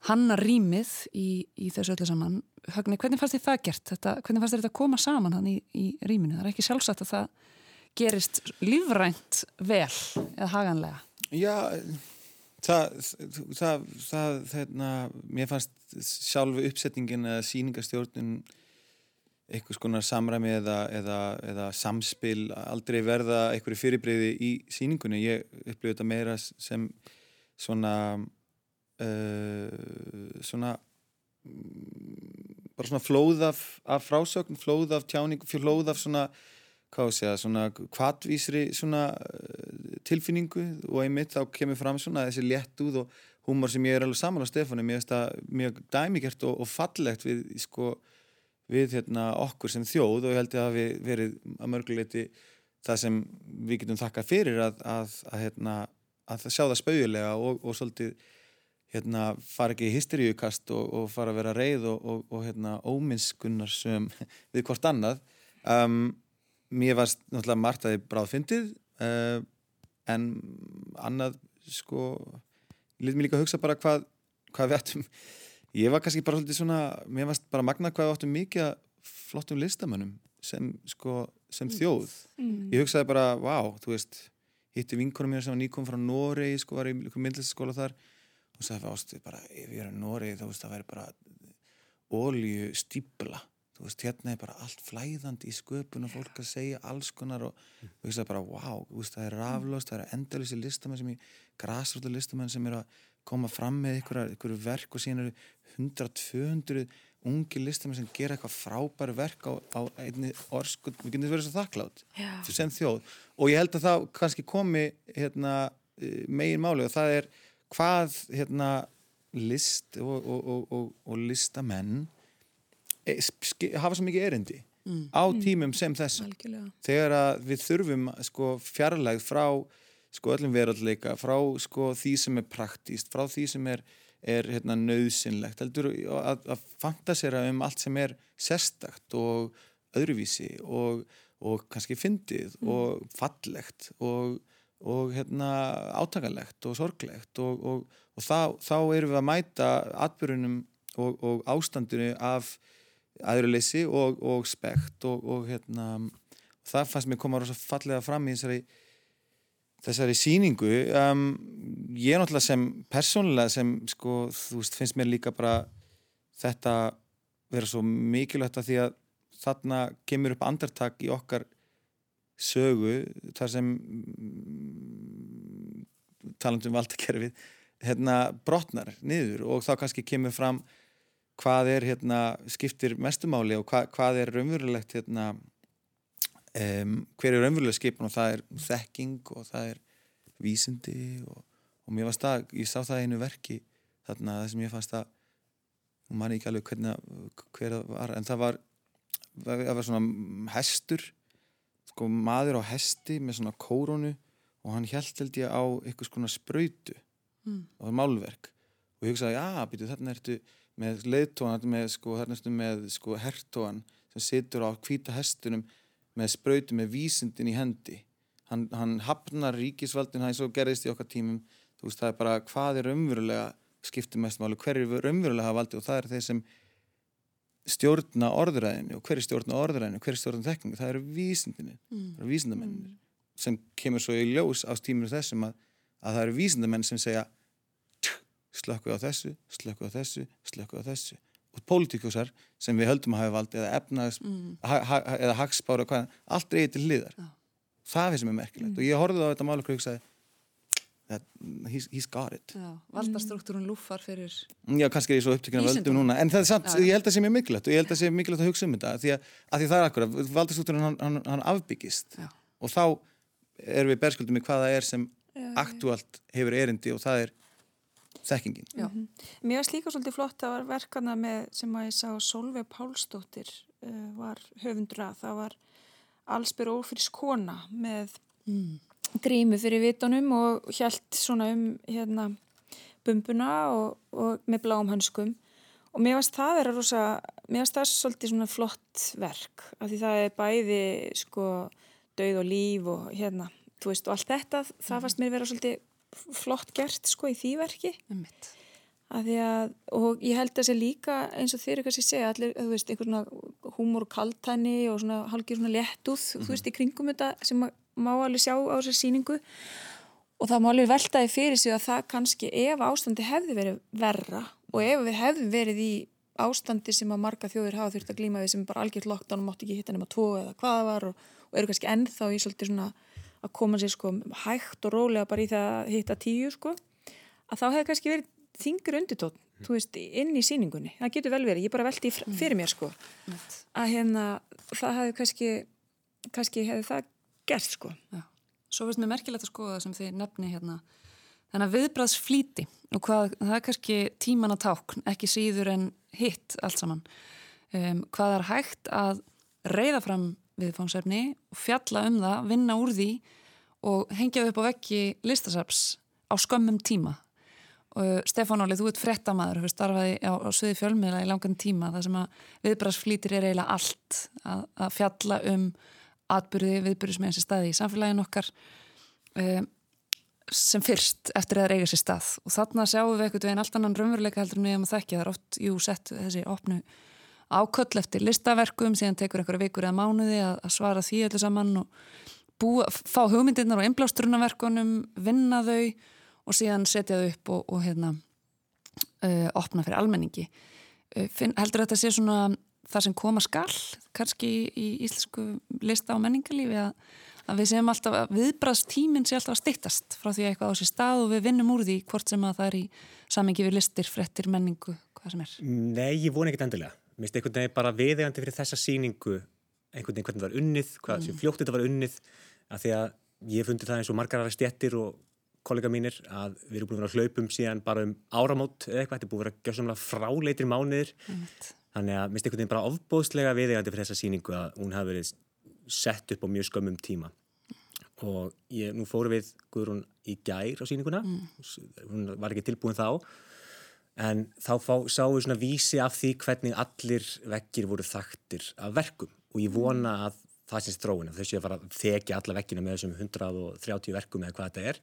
hanna rýmið í, í þessu öllu saman Högni, hvernig fannst þið það gert? Þetta, hvernig fannst þið þetta koma saman hann í, í rýminu? Það er ekki sjálfsagt að það gerist lífrænt vel eða haganlega. Já, það, það, það, þeirna, mér fannst sjálfu uppsetningin eða sýningastjórnun einhvers konar samræmi eða, eða, eða samspil aldrei verða einhverju fyrirbreyði í sýningunni. Ég upplifði þetta meira sem svona uh, svona bara svona flóð af, af frásögn, flóð af tjáningu, flóð af svona hvað að segja, svona kvatvísri svona uh, tilfinningu og einmitt þá kemur fram svona þessi léttúð og, húmor sem ég er alveg saman á Stefáni mér finnst það mjög dæmigert og, og fallegt við, sko, við hérna, okkur sem þjóð og ég held að við verið að mörguleiti það sem við getum þakkað fyrir að, að, að, hérna, að sjá það spauðilega og, og svolítið hérna, fara ekki í hysteríukast og, og fara að vera reið og, og hérna, óminnskunnar sem við hvort annað. Um, mér varst náttúrulega margt að ég bráð fyndið uh, en annað sko lítið mér líka að hugsa bara hvað, hvað við ættum ég var kannski bara svolítið svona mér varst bara magna hvað við áttum mikið flottum listamönnum sem, sko, sem þjóð. Mm. ég hugsaði bara, wow, þú veist hitti vinkonum mér sem var nýkom frá Noregi sko, var í myndlistaskóla þar. Og sagði ástu bara, ef ég er í Noregi þá veist það væri bara ólíu stíbla þú veist, hérna er bara allt flæðandi í sköpun og fólk að segja alls konar og þú veist, það er bara, wow, veist, það er raflöst, það er endalísi listamenn sem ég, græsrölda listamenn sem er að koma fram með einhverju verk og síðan eru 100-200 ungi listamenn sem gera eitthvað frábæri verk á, á einni orskund, við getum verið svo þakklátt sem þjóð. Og ég held að það kannski komi hérna, megin máli og það er hvað hérna list og, og, og, og listamenn e, hafa svo mikið erindi mm. á tímum sem þessum. Þegar við þurfum sko, fjarlægð frá sko, öllum verðarleika, frá sko, því sem er praktíst, frá því sem er, er hérna, nöðsynlegt heldur, að, að fantasera um allt sem er sérstakt og öðruvísi og, og kannski fyndið mm. og fallegt og, og hérna, átakalegt og sorglegt og, og þá, þá erum við að mæta atbyrjunum og ástandinu af aðurleysi og spekt og hérna, það fannst mér koma rosa fallega fram í þessari þessari síningu um, ég er náttúrulega sem persónulega sem sko þú veist finnst mér líka bara þetta vera svo mikilvægt að því að þarna kemur upp andartak í okkar sögu þar sem mm, talandum valdakerfið hérna brotnar niður og þá kannski kemur fram hvað er hérna skiptir mestumáli og hvað, hvað er raunverulegt hérna Um, hver er raunverulega skipun og það er þekking og það er vísindi og, og mér varst það, ég sá það einu verki þarna það sem ég fannst að hún manni ekki alveg hvernig hver það var en það var, það var svona hestur sko maður á hesti með svona kórónu og hann held held ég á eitthvað svona spröytu mm. og málverk og ég hugsaði, já, býtu þarna ertu með leiðtóan, þarna ertu með sko hertóan sem situr á hvita hestunum með spröytu með vísindin í hendi hann, hann hafnar ríkisvaldin hann svo gerðist í okkar tímum þú veist það er bara hvað er umverulega skiptir mest máli, hver er umverulega hafa valdi og það er þeir sem stjórna orðræðinu og hver er stjórna orðræðinu hver er stjórna þekkingu, það eru vísindinni mm. það eru vísindamennir mm. sem kemur svo í ljós á tíminu þessum að, að það eru vísindamenn sem segja slökku á þessu, slökku á þessu slökku á þessu og pólitíkusar sem við höldum að hafa valdi eða efnaðs mm. ha, ha, eða hagsbára, hvað, allt reyði til hliðar. Já. það er sem er merkilegt. Mm. og ég horfði á þetta mál og hugsaði he's, he's got it. Valdastruktúrun lúfar fyrir Já, kannski er ég svo upptökinn af völdum núna en það er samt, Já. ég held að það sé mjög mikilvægt og ég held að það sé mikilvægt að hugsa um þetta því að, að því það er akkurat, valdastruktúrun hann, hann, hann afbyggist. Og þá erum við berskuldum í hvaða er sem aktuált hefur erindi og það er þekkingin. Mm -hmm. Mér varst líka svolítið flott að var verkana með sem að ég sá Solveig Pálsdóttir uh, var höfundur að það var allsbyr ófyrs kona með mm. grímu fyrir vitunum og hjælt svona um hérna bumbuna og, og með bláum hönskum og mér varst það vera rosa, mér varst það svolítið svona flott verk af því það er bæði sko dauð og líf og hérna, þú veist og allt þetta, það fannst mér vera svolítið flott gert sko í því verki. Að að, og ég held að það sé líka eins og þeir eitthvað sem segja allir, þú veist, einhvern svona húmor og kaltæni og svona halgir svona léttúð mm -hmm. þú veist, í kringum þetta sem má alveg sjá á þessar síningu og það má alveg veltaði fyrir sig að það kannski ef ástandi hefði verið verra og ef við hefðum verið í ástandi sem að marga þjóður hafa þurft að glíma við sem bara algjört lockdown og mátt ekki hitta nema tvo eða hvaða var og, og eru kannski ennþá í svolítið svona að koma sér sko hægt og rólega bara í það að hitta tíu sko að þá hefði kannski verið þingur undirtótt mm. þú veist, inn í síningunni það getur vel verið, ég bara veldi mm. fyrir mér sko mm. að hérna það hefði kannski, kannski hefði það gert sko Já. Svo finnst mér merkilegt að skoða sem þið nefni hérna Þannig að viðbraðsflíti og hvað, það er kannski tíman að tákn, ekki síður en hitt allt saman. Um, hvað er hægt að reyða fram viðfangsefni og fjalla um það, vinna úr því og hengja upp á vekki listasaps á skömmum tíma. Og Stefán Óli, þú ert frettamæður, þú starfaði á, á sviði fjölmiðla í langan tíma, það sem að viðbraðsflítir er eiginlega allt að, að fjalla um atbyrði, viðbyrði sem er þessi staði í samfélagin okkar um, sem fyrst eftir að eiga sér stað og þarna sjáum við eitthvað veginn allt annan raunveruleika heldur en við hefum að þekkja það er oft, jú, sett þessi opnu áköll eftir listaverkum síðan tekur einhverja vikur eða mánuði að, að svara því öllu saman og búa, fá hugmyndirnar og einblástrunaverkunum vinna þau og síðan setja þau upp og, og hérna uh, opna fyrir almenningi uh, finn, heldur þetta sé svona það sem koma skall kannski í íslensku lista og menningarlífi að að við séum alltaf að viðbrast tíminn sé alltaf að stittast frá því að eitthvað á sér stað og við vinnum úr því hvort sem að það er í samengi við listir, frettir, menningu, hvað sem er. Nei, ég vona ekkert endilega. Mér finnst einhvern veginn bara viðegandi fyrir þessa síningu einhvern veginn hvernig það var unnið, hvað mm. sem fljótt þetta var unnið, að því að ég fundi það eins og margar aðra stjettir og kollega mínir að við erum búin að vera hlaupum síðan bara um áramót eða eitthvað, þetta er búin að vera gjössamlega fráleitir mánuðir, mm. þannig að minnst einhvern veginn bara ofbóðslega viðegandi fyrir þessa síningu að hún hafi verið sett upp á mjög skömmum tíma og ég, nú fóru við Guðrún í gær á síninguna mm. hún var ekki tilbúin þá en þá fá, við svona vísi af því hvernig allir vekkir voru þaktir af verkum og ég vona mm. að það sést þróin þau séu að fara að þekja alla vekkina með þessum 130 verkum eða hvað þetta er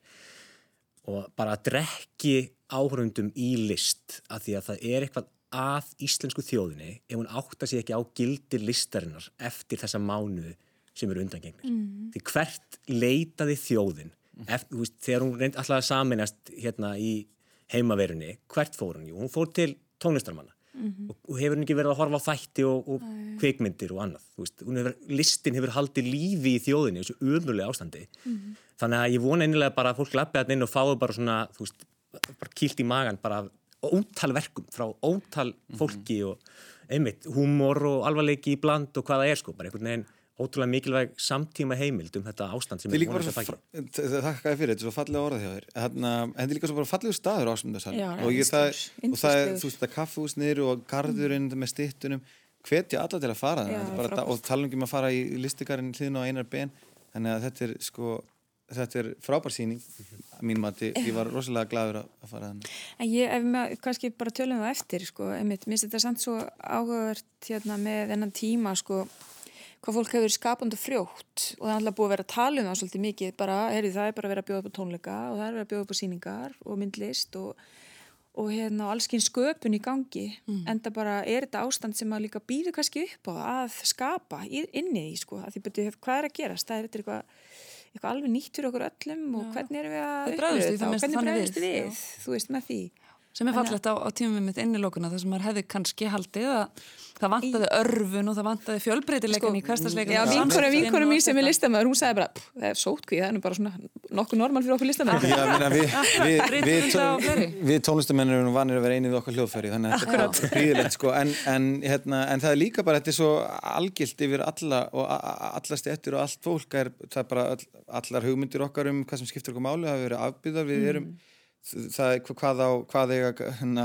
og bara að drekki áhörundum í list að því að það er eitthvað að íslensku þjóðinni ef hún átta sig ekki á gildir listarinnar eftir þessa mánuðu sem eru undangengnir. Mm. Því hvert leitaði þjóðin eftir, veist, þegar hún reyndi alltaf að saminast hérna í heimaverunni, hvert fór hún? Jú, hún fór til tónlistarmanna mm -hmm. og, og hefur hún ekki verið að horfa á þætti og, og kveikmyndir og annað. Hefur, listin hefur haldið lífi í þjóðinni þessu umröðlega ástandi. Mm -hmm. Þannig að ég vona einnilega bara að fólk lappi að inn og fáu bara svona, þú veist, bara kýlt í magan bara ótal verkum frá ótal mhm. fólki mm -hmm. og einmitt, húmor og alvarleiki í bland og hvaða er sko, bara einhvern veginn ótrúlega mikilvæg samtíma heimild um þetta ástand sem er vonast að fækja. Þakka fyrir, þetta er svo fallega orðað hjá þér. En þetta er líka svo bara fallegu staður ásmundarsal og, og það er, þú veist, það er kaffehúsnir og garðurinn mm. með stittunum, hvetja alla til að fara það og tala um að fara í listikarinn hlýðin á einar ben, þannig að þetta er sko, þetta er frábær síning mín mati, ég var rosalega gladur að fara þannig. En ég, ef maður kannski bara tölum það eftir, sko, einmitt, hvað fólk hefur skapandi frjótt og það er alltaf búið að vera að tala um það svolítið mikið bara, heyri, það er bara að vera að bjóða upp á tónleika og það er að vera að bjóða upp á síningar og myndlist og, og hérna allskinn sköpun í gangi mm. en það bara er þetta ástand sem að líka býður kannski upp á að skapa inni í sko, að því betur hvað er að gerast, það er eitthvað, eitthvað alveg nýtt fyrir okkur öllum og hvernig erum við að upplöða það og hvernig bregðist við, við þú veist með því sem er fallegt á, á tímum mitt innilókuna þar sem maður hefði kannski haldið að það vantaði örfun og það vantaði fjölbreytileikin sko, í hverstasleikin Já, vinkurum vinkur mín sem er listamöður, hún sagði bara það er sótkvíð, það er bara svona nokkuð normal fyrir okkur listamöður Já, við vi, vi, vi tónlistamennir erum vanir að vera einið okkar hljóðfæri þannig að þetta er príðilegt sko. En, en, hérna, en það er líka bara, þetta er svo algilt yfir alla og alla stjættir og allt fólk er, það er bara all, allar hugmyndir okkar um hvað sem skiptir okkur máli, það það er hvað á hvað eiga hana,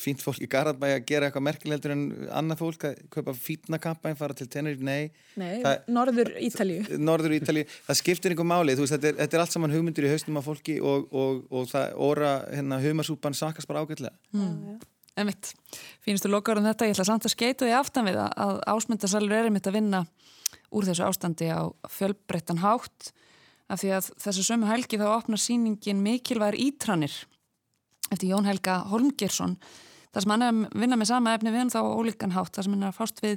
fínt fólk í Garabæ að gera eitthvað merkilegdur en annað fólk að kaupa fítna kampæn, fara til Teneríf, nei. Nei, það, Norður Ítalíu. Norður Ítalíu, það skiptir einhver máli. Veist, þetta, er, þetta er allt saman hugmyndir í haustum af fólki og, og, og það óra hérna, humarsúpan sakast bara ágætlega. Mm. En mitt, fínustu lokaður um þetta. Ég ætla samt að skeita því aftan við að ásmyndasalur er einmitt að vinna úr þessu ástandi á fjölbreyttan hátt af því að þessu sömu helgi þá opnar síningin mikilvægur ítranir eftir Jón Helga Holmgersson þar sem hann er að vinna með sama efni við hann þá ólíkan hátt, þar sem hann er fást við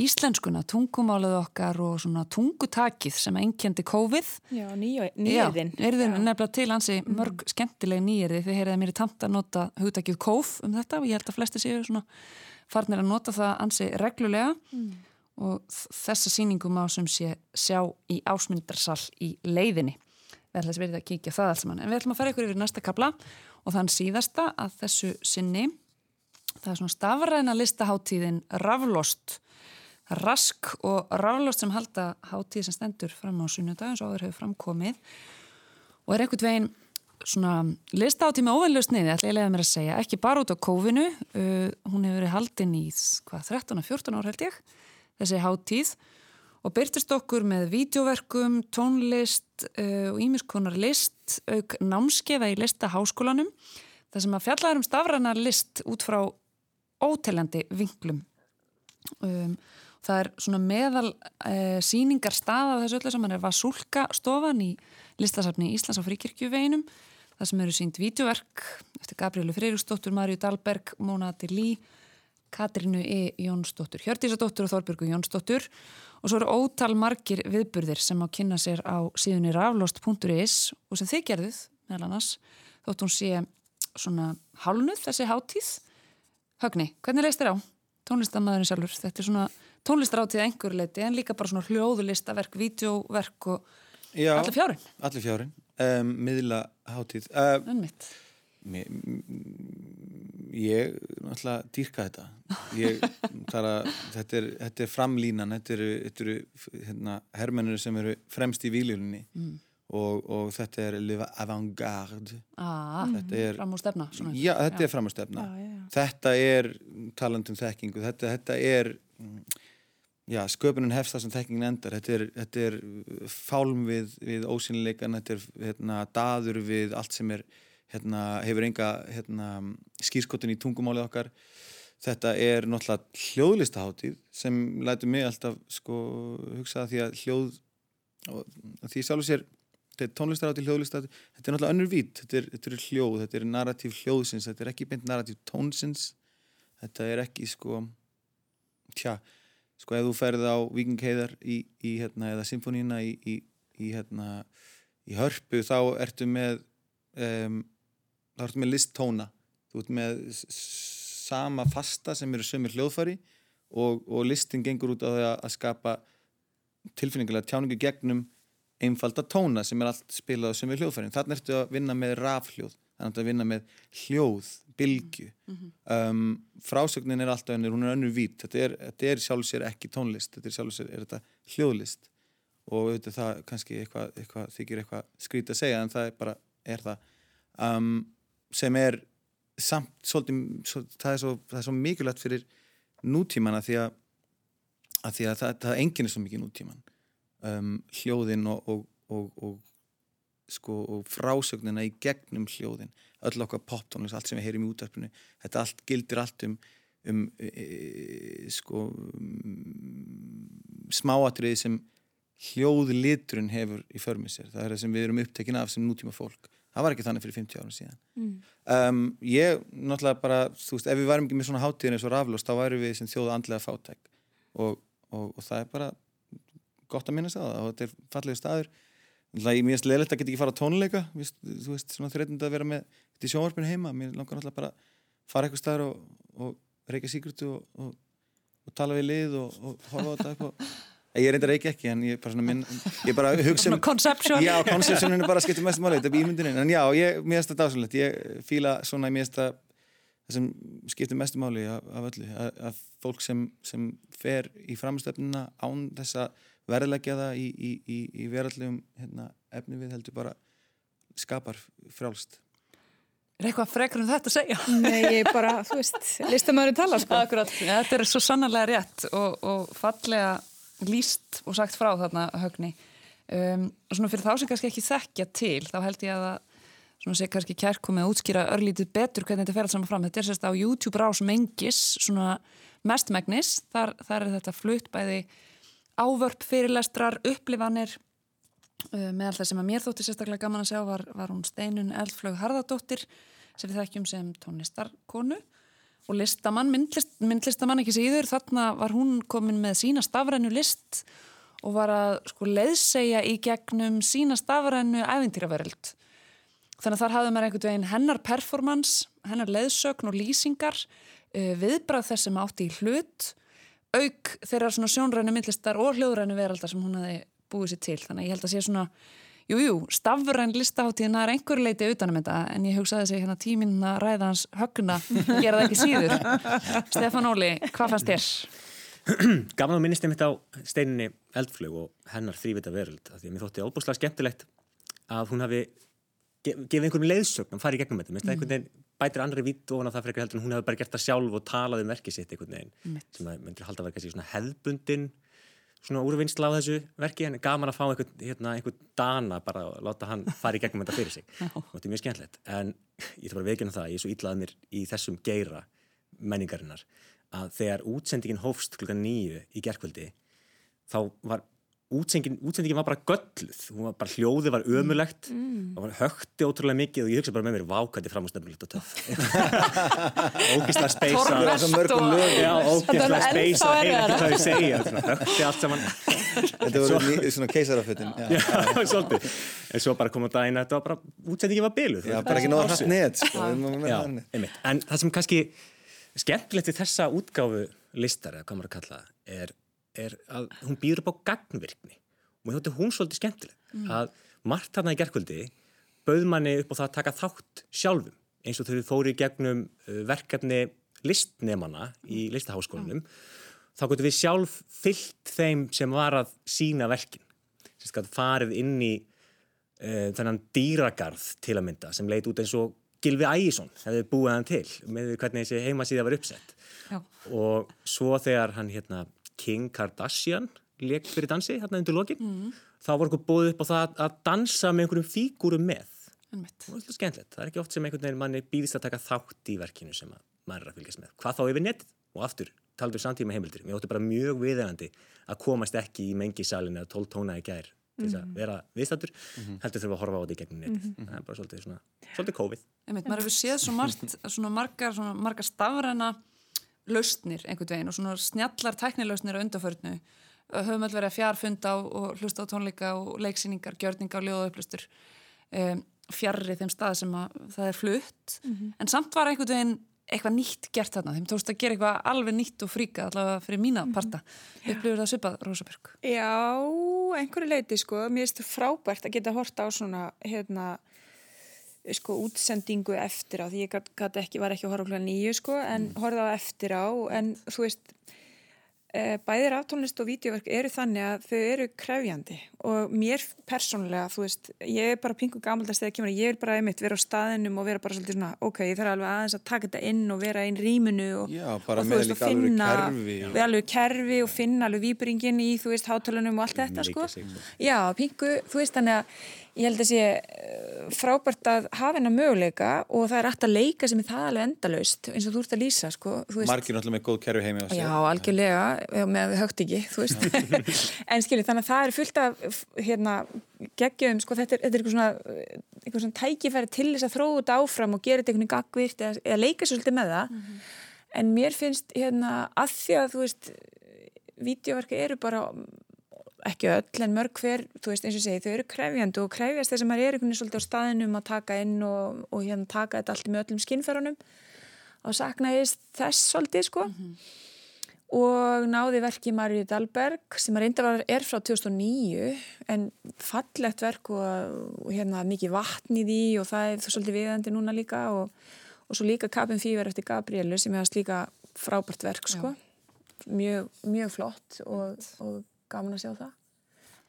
íslenskuna, tungumálið okkar og svona tungutakið sem engjandi COVID. Já, nýjörðin. Já, nýjörðin er nefnilega til hansi mm. mörg skemmtileg nýjörði þegar heyrðið mér í tamt að nota hugtakið kóf um þetta og ég held að flesti séu svona farnir að nota það hansi reglulega mm og þessa síningum á sem sé sjá í ásmundarsal í leiðinni. Við ætlum að verða að kíkja það alls mann. En við ætlum að fara ykkur yfir næsta kabla og þann síðasta að þessu sinni, það er svona stafræna listaháttíðin Raflost. Rask og Raflost sem halda háttíð sem stendur fram á sunnudagins og áður hefur framkomið og er ekkert veginn svona listáti með óveinlega sniði, ætla ég leiða mér að segja, ekki bara út á kófinu, uh, hún hefur verið haldinn í hvað, 13-14 ár held ég, þessi hátíð og byrtist okkur með vídeoverkum, tónlist uh, og ímiskonar list, auk námskeða í listaháskólanum, það sem að fjallaður um stafrænar list út frá óteljandi vinglum. Um, það er svona meðal uh, síningar staða þessu öllu saman er Vasulka stofan í listasafni Íslands á fríkirkjuveinum það sem eru sínt vídeoverk eftir Gabrielu Freyriksdóttur, Marju Dahlberg Móna Adilí, Katrínu E. Jónsdóttur, Hjördísadóttur og Þorbjörgu Jónsdóttur og svo eru ótal margir viðburðir sem á kynna sér á síðunni raflost.is og sem þið gerðuð meðal annars þótt hún sé svona hálnuð þessi háttíð Högni, hvernig leist þér á? tónlistamæðurinn sjálfur, þetta er svona tónlistaráttið einhver leiti en líka bara svona hljóðulistaverk, vídeoverk og Já, allir fjárin. Allir fjárin, um, miðla hátíð. Uh, Önmitt. Ég náttúrulega dýrka þetta. Ég, að, þetta, er, þetta er framlínan, þetta eru, þetta eru hérna, hermennir sem eru fremst í výljuninni. Mm. Og, og þetta er avantgarde ah, fram úr stefna svona. já, þetta já. er fram úr stefna já, þetta er talandum þekkingu þetta, þetta er já, sköpunum hefst það sem þekkingin endar þetta er, þetta er fálm við, við ósynileikan þetta er hérna, daður við allt sem er hérna, hefur enga hérna, skýrskotun í tungumálið okkar. Þetta er náttúrulega hljóðlistaháttíð sem lætu mig alltaf sko, hugsa því að hljóð því sjálfur sér þetta er tónlistaráti, hljóðlistaráti þetta er náttúrulega önnur vít, þetta er, þetta er hljóð þetta er narratív hljóðsins, þetta er ekki beint narratív tónsins. Þetta er ekki sko tja, sko ef þú ferð á Víkingheiðar í, í hérna, eða symfónína í, í, í hérna í hörpu þá ertu með um, þá ertu með listtóna þú ert með sama fasta sem eru sömur hljóðfari og, og listin gengur út á því að skapa tilfinningilega tjáningu gegnum einfalda tóna sem er allt spilað sem er hljóðfærin. Þannig ertu að vinna með rafhljóð, þannig að vinna með hljóð, bylgu. Mm -hmm. um, frásögnin er alltaf önnur, hún er önnur vít. Þetta er, þetta er sjálfsér ekki tónlist, þetta er sjálfsér er þetta hljóðlist og auðvitað það kannski eitthvað, eitthvað þykir eitthvað skrít að segja en það er bara, er það um, sem er samt svolítið, svo, það, er svo, það er svo mikilvægt fyrir nútímana því að, að, því að það, það enginn er svo mikið nútíman um, hljóðin og, og, og, sko, og frásögnina í gegnum hljóðin. Öll okkar poptónlist, allt sem við heyrim í útverfinu þetta allt gildir allt um, um e, e, sko um, smáatriði sem hljóðlitrun hefur í förmið sér, það er það sem við erum upptekin af sem nútíma fólk, það var ekki þannig fyrir 50 árum síðan. Mm. um, ég, náttúrulega bara, þú veist, ef við varum ekki með svona hátíðin eins og raflust, þá væru við sem þjóðu andlega fátæk. Og, og, og það er bara gott að minnast það. Og þetta er fallegu staður. Mér finnst leðilegt að geta ekki fara á tónleika þú veist, svona þreitund að vera með þetta í sjónvarpinu heima, mér langar alltaf bara fara eitthvað staður og, og reyka síkrutu og, og, og tala við lið og horfa á þetta eitthvað Ég er reyndar ekki ekki, en ég er bara svona minn, ég er bara hugsa um... Conception. Já, conceptionin er bara að skipta mest máli, þetta er ímyndininn, en já, ég, mér finnst þetta dásalegt, ég fýla svona, mér finnst það, það sem skiptir mestu máli af, af öllu, að, að fólk sem, sem fer í framstöfnuna án þessa verðleggja það í, í, í, í verallegum hérna, efni við heldur bara skapar frálst Er eitthvað frekar um þetta að segja? Nei, ég bara, þú veist, listamöðurinn tala sko. Akkurat, ja, þetta er svo sannarlega rétt og, og fallega líst og sagt frá þarna högni. Um, og svona fyrir þá sem kannski ekki þekkja til, þá held ég að það svona sé kannski kærkomið að útskýra örlítið betur hvernig þetta fer alls saman fram. Þetta er sérst á YouTube rás mengis, svona mestmægnis, þar, þar er þetta flutt bæði ávörp, fyrirlestrar, upplifanir. Uh, meðal það sem að mér þótti sérstaklega gaman að sjá var, var hún Steinun Eldflög Harðardóttir sem við þekkjum sem tónlistarkonu og listamann, myndlist, myndlistamann ekki síður, þarna var hún komin með sína stafrænu list og var að sko leiðsegja í gegnum sína stafrænu æfintýraveröld. Þannig að þar hafði maður einhvern veginn hennar performance, hennar leiðsögn og lýsingar, uh, viðbrað þess sem átti í hlut auk þeirra svona sjónrænu myndlistar og hljóðrænu veraldar sem hún hafi búið sér til þannig að ég held að sé svona jújú, jú, stafræn listaháttíðina er einhver leiti utanum þetta en ég hugsaði sig hérna tíminn að ræða hans högna gera það ekki síður Stefán Óli, hvað fannst þér? Gaman að minnist einmitt á steininni Eldflög og hennar þrývita veröld því að mér þótti óbúslega skemmtilegt að hún hafi ge gefa einhverjum leiðsögn að fara í gegnum þetta, mm. einhvern veginn bætir andri vitt ofan á það frekar heldur en hún hefur bara gert það sjálf og talað um verkið sitt einhvern veginn Einmitt. sem að myndir halda að vera kannski svona hefðbundin svona úrvinnsla á þessu verki en gaman að fá einhvern, hérna, einhvern dana bara og láta hann fara í gegnum þetta fyrir sig. Og þetta er mjög skemmtilegt. En ég ætla bara að veikina það, ég er svo illað mér í þessum geira menningarinnar að þegar útsendingin hófst klukkan nýju í gerkvöldi þá var útsendingin, útsendingin var bara gölluð hún var bara hljóði var ömulegt mm. það var högti ótrúlega mikið og ég hugsa bara með mér vákandi fram á snöfnulegt og töff ógislega speisa ógislega Þetta er speisa ekki hvað ég segja högti allt saman Þetta voru svona svolítið. En svo bara kom á daginn að þetta var bara, útsendingin var byluð. Já, bara ekki náða sko. við það net. einmitt. En það sem kannski skemmtilegt við þessa útgáfu listar, eða hvað maður að kalla það, er, er að hún býður upp á gagnvirkni. Og mér þótti hún svolítið skemmtileg. Að margt þarna í gerkvöldi bauð manni upp á það að taka þátt sjálfum. Eins og þau fóru í gegnum uh, verkefni listnemana í listaháskólanum. Þá gotum við sjálf fyllt þeim sem var að sína verkin. Sem skal farið inn í uh, þennan dýragarð til að mynda sem leit út eins og Gilvi Ægjesson hefði búið hann til með hvernig þessi heimasíða var uppsett Já. og svo þegar hann hérna King Kardashian leik fyrir dansi hérna undir lokin. Mm. þá var okkur búið upp á það að dansa með einhverjum fígúrum með. Það er skemmtilegt, það er ekki oft sem einhvern veginn manni býðist að taka þátt í verkinu sem að maður er að fylgjast með, hvað þá yfir netið? Og aftur, taldur samtíma heimildir. Mér óttu bara mjög viðegandi að komast ekki í mengisalinn eða tól tóna í gær til þess að vera viðstættur heldur þurfa að horfa á þetta í gegnum netið. Það er bara svolítið svona, svolítið COVID. Einmitt, maður hefur séð svo margt, svona margar, svona margar stafræna lausnir einhvern veginn og svona snjallar tæknilausnir á undarförnu. Höfum öll verið að fjárfunda og, hlusta á tónleika og leiksýningar, gjörninga og ljóða upplustur um, fjarrri þeim stað sem að það er flutt. En samt var einhvern veginn eitthvað nýtt gert þarna. Þeim tókst að gera eitthvað alveg nýtt og fríka allavega fyrir mína parta. Upplifur það svipað, Rósabjörg? Já, einhverju leiti sko, mér finnst það frábært að geta horta á svona hérna sko útsendingu eftir á því ég gat, gat ekki, var ekki að horfa okkur nýju sko en mm. horfa á eftir á en þú veist e, bæðir aftónlist og vídeoverk eru þannig að þau eru krefjandi og mér persónulega, þú veist ég er bara pingu gamaldast þegar kemur ég er bara einmitt vera á staðinum og vera bara svolítið svona ok, ég þarf alveg aðeins að taka þetta inn og vera inn rýminu og, Já, og, með veist, alveg finna við alveg kerfi og finna alveg výbringin í, þú veist, hátalunum og allt þetta, sko. Já, pingu, þú veist, þannig að ég held að sé eh, frábært að hafa hennar möguleika og það er aftur að leika sem er það alveg endalaust, eins og þú ert að lýsa, sko. Margir náttúrulega með góð kerfi heimi Já, algjörlega, með högt ekki, en skilji, þannig að það er fullt af, hérna, geggjum, sko, þetta er, þetta er eitthvað svona, eitthvað svona tækifæri til þess að þróa þetta áfram og gera þetta einhvern veginn gagvirt eða, eða leika svolítið með það. En mér finnst, hérna, að því að, þú veist, vídeoverka eru bara ekki öll en mörg hver, þú veist eins og segi, þau eru krefjandi og krefjast þess að maður er einhvern veginn svolítið á staðinum að taka inn og, og hérna taka þetta allt með öllum skinnferðunum og saknaðist þess svolítið sko. Og náði verki Marju Dahlberg sem að reynda er frá 2009 en fallegt verk og, og hérna mikið vatn í því og það er svolítið viðandi núna líka. Og, og svo líka Kapin Fíver eftir Gabrielu sem er líka frábært verk sko. Mjög, mjög flott og, og gaman að sjá það.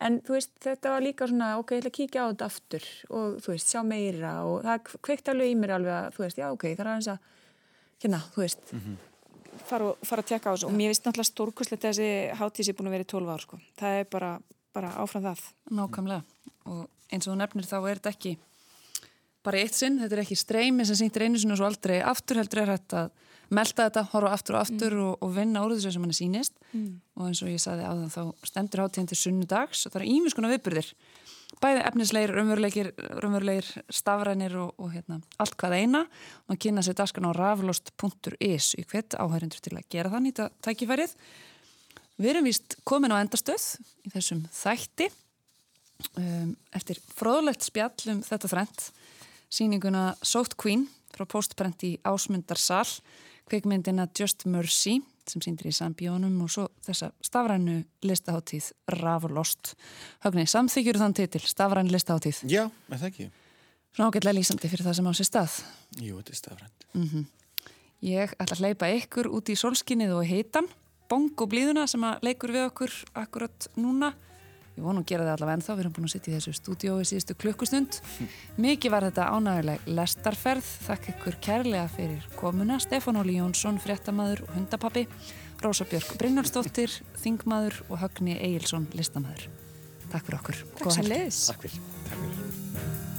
En þú veist þetta var líka svona ok, ég ætla að kíkja á þetta aftur og þú veist, sjá meira og það kveikt alveg í mér alveg að þú veist, já ok, það er aðeins að hérna, þú veist fara, og- fara að tjekka á þessu. Og mér finnst náttúrulega stórkuslegt að þessi hátíð sé búin að vera í 12 ár sko. það er bara, bara áfram það. Nákvæmlega. Og eins og nefnir þá er þetta ekki bara eitt sinn, þetta er ekki streymi sem sýntir einu sinni og svo aldrei aftur heldur er hægt að melda þetta, horfa aftur og aftur og, og vinna úr þessu sem hann er sýnist. Og eins og ég saði á þann þá stendur hátíðin til sunnudags og það eru ímiskona viðbyrðir bæði efnisleir, raunverulegir stafrænir og, og hérna, allt hvað eina. Og kynna sér daskan á raflost.is í hvert áhærindur til að gera það nýta tækifærið. Við erum víst komin á endastöð í þessum þætti. Um, eftir fróðlegt spjall um þetta þrent síninguna Sótt Queen frá postprent í Ásmundarsal kveikmyndina Just Mercy sem síndir í Sambjónum og svo þessa stafrænu listaháttíð Raflost. Högni, samþykjur þann titil stafrænu listaháttíð. Já, er það ekki? Svona ágætlega lýsandi fyrir það sem á sér stað. Jú, þetta er stafrænt. Ég ætla að hleypa ykkur út í solskinnið og heitan, bong og blíðuna sem að leikur við okkur akkurat núna. Ég vonu að gera það allavega ennþá, við erum búin að sitja í þessu stúdiói síðustu klukkustund. Mikið var þetta ánægileg lestarferð. Þakk ykkur kærlega fyrir komuna. Stefán Óli Jónsson, fréttamaður og hundapappi. Rósa Björk Brynjarsdóttir, þingmaður og Högni Egilson, listamæður. Takk fyrir okkur. Takk sem fyrir. Takk fyrir.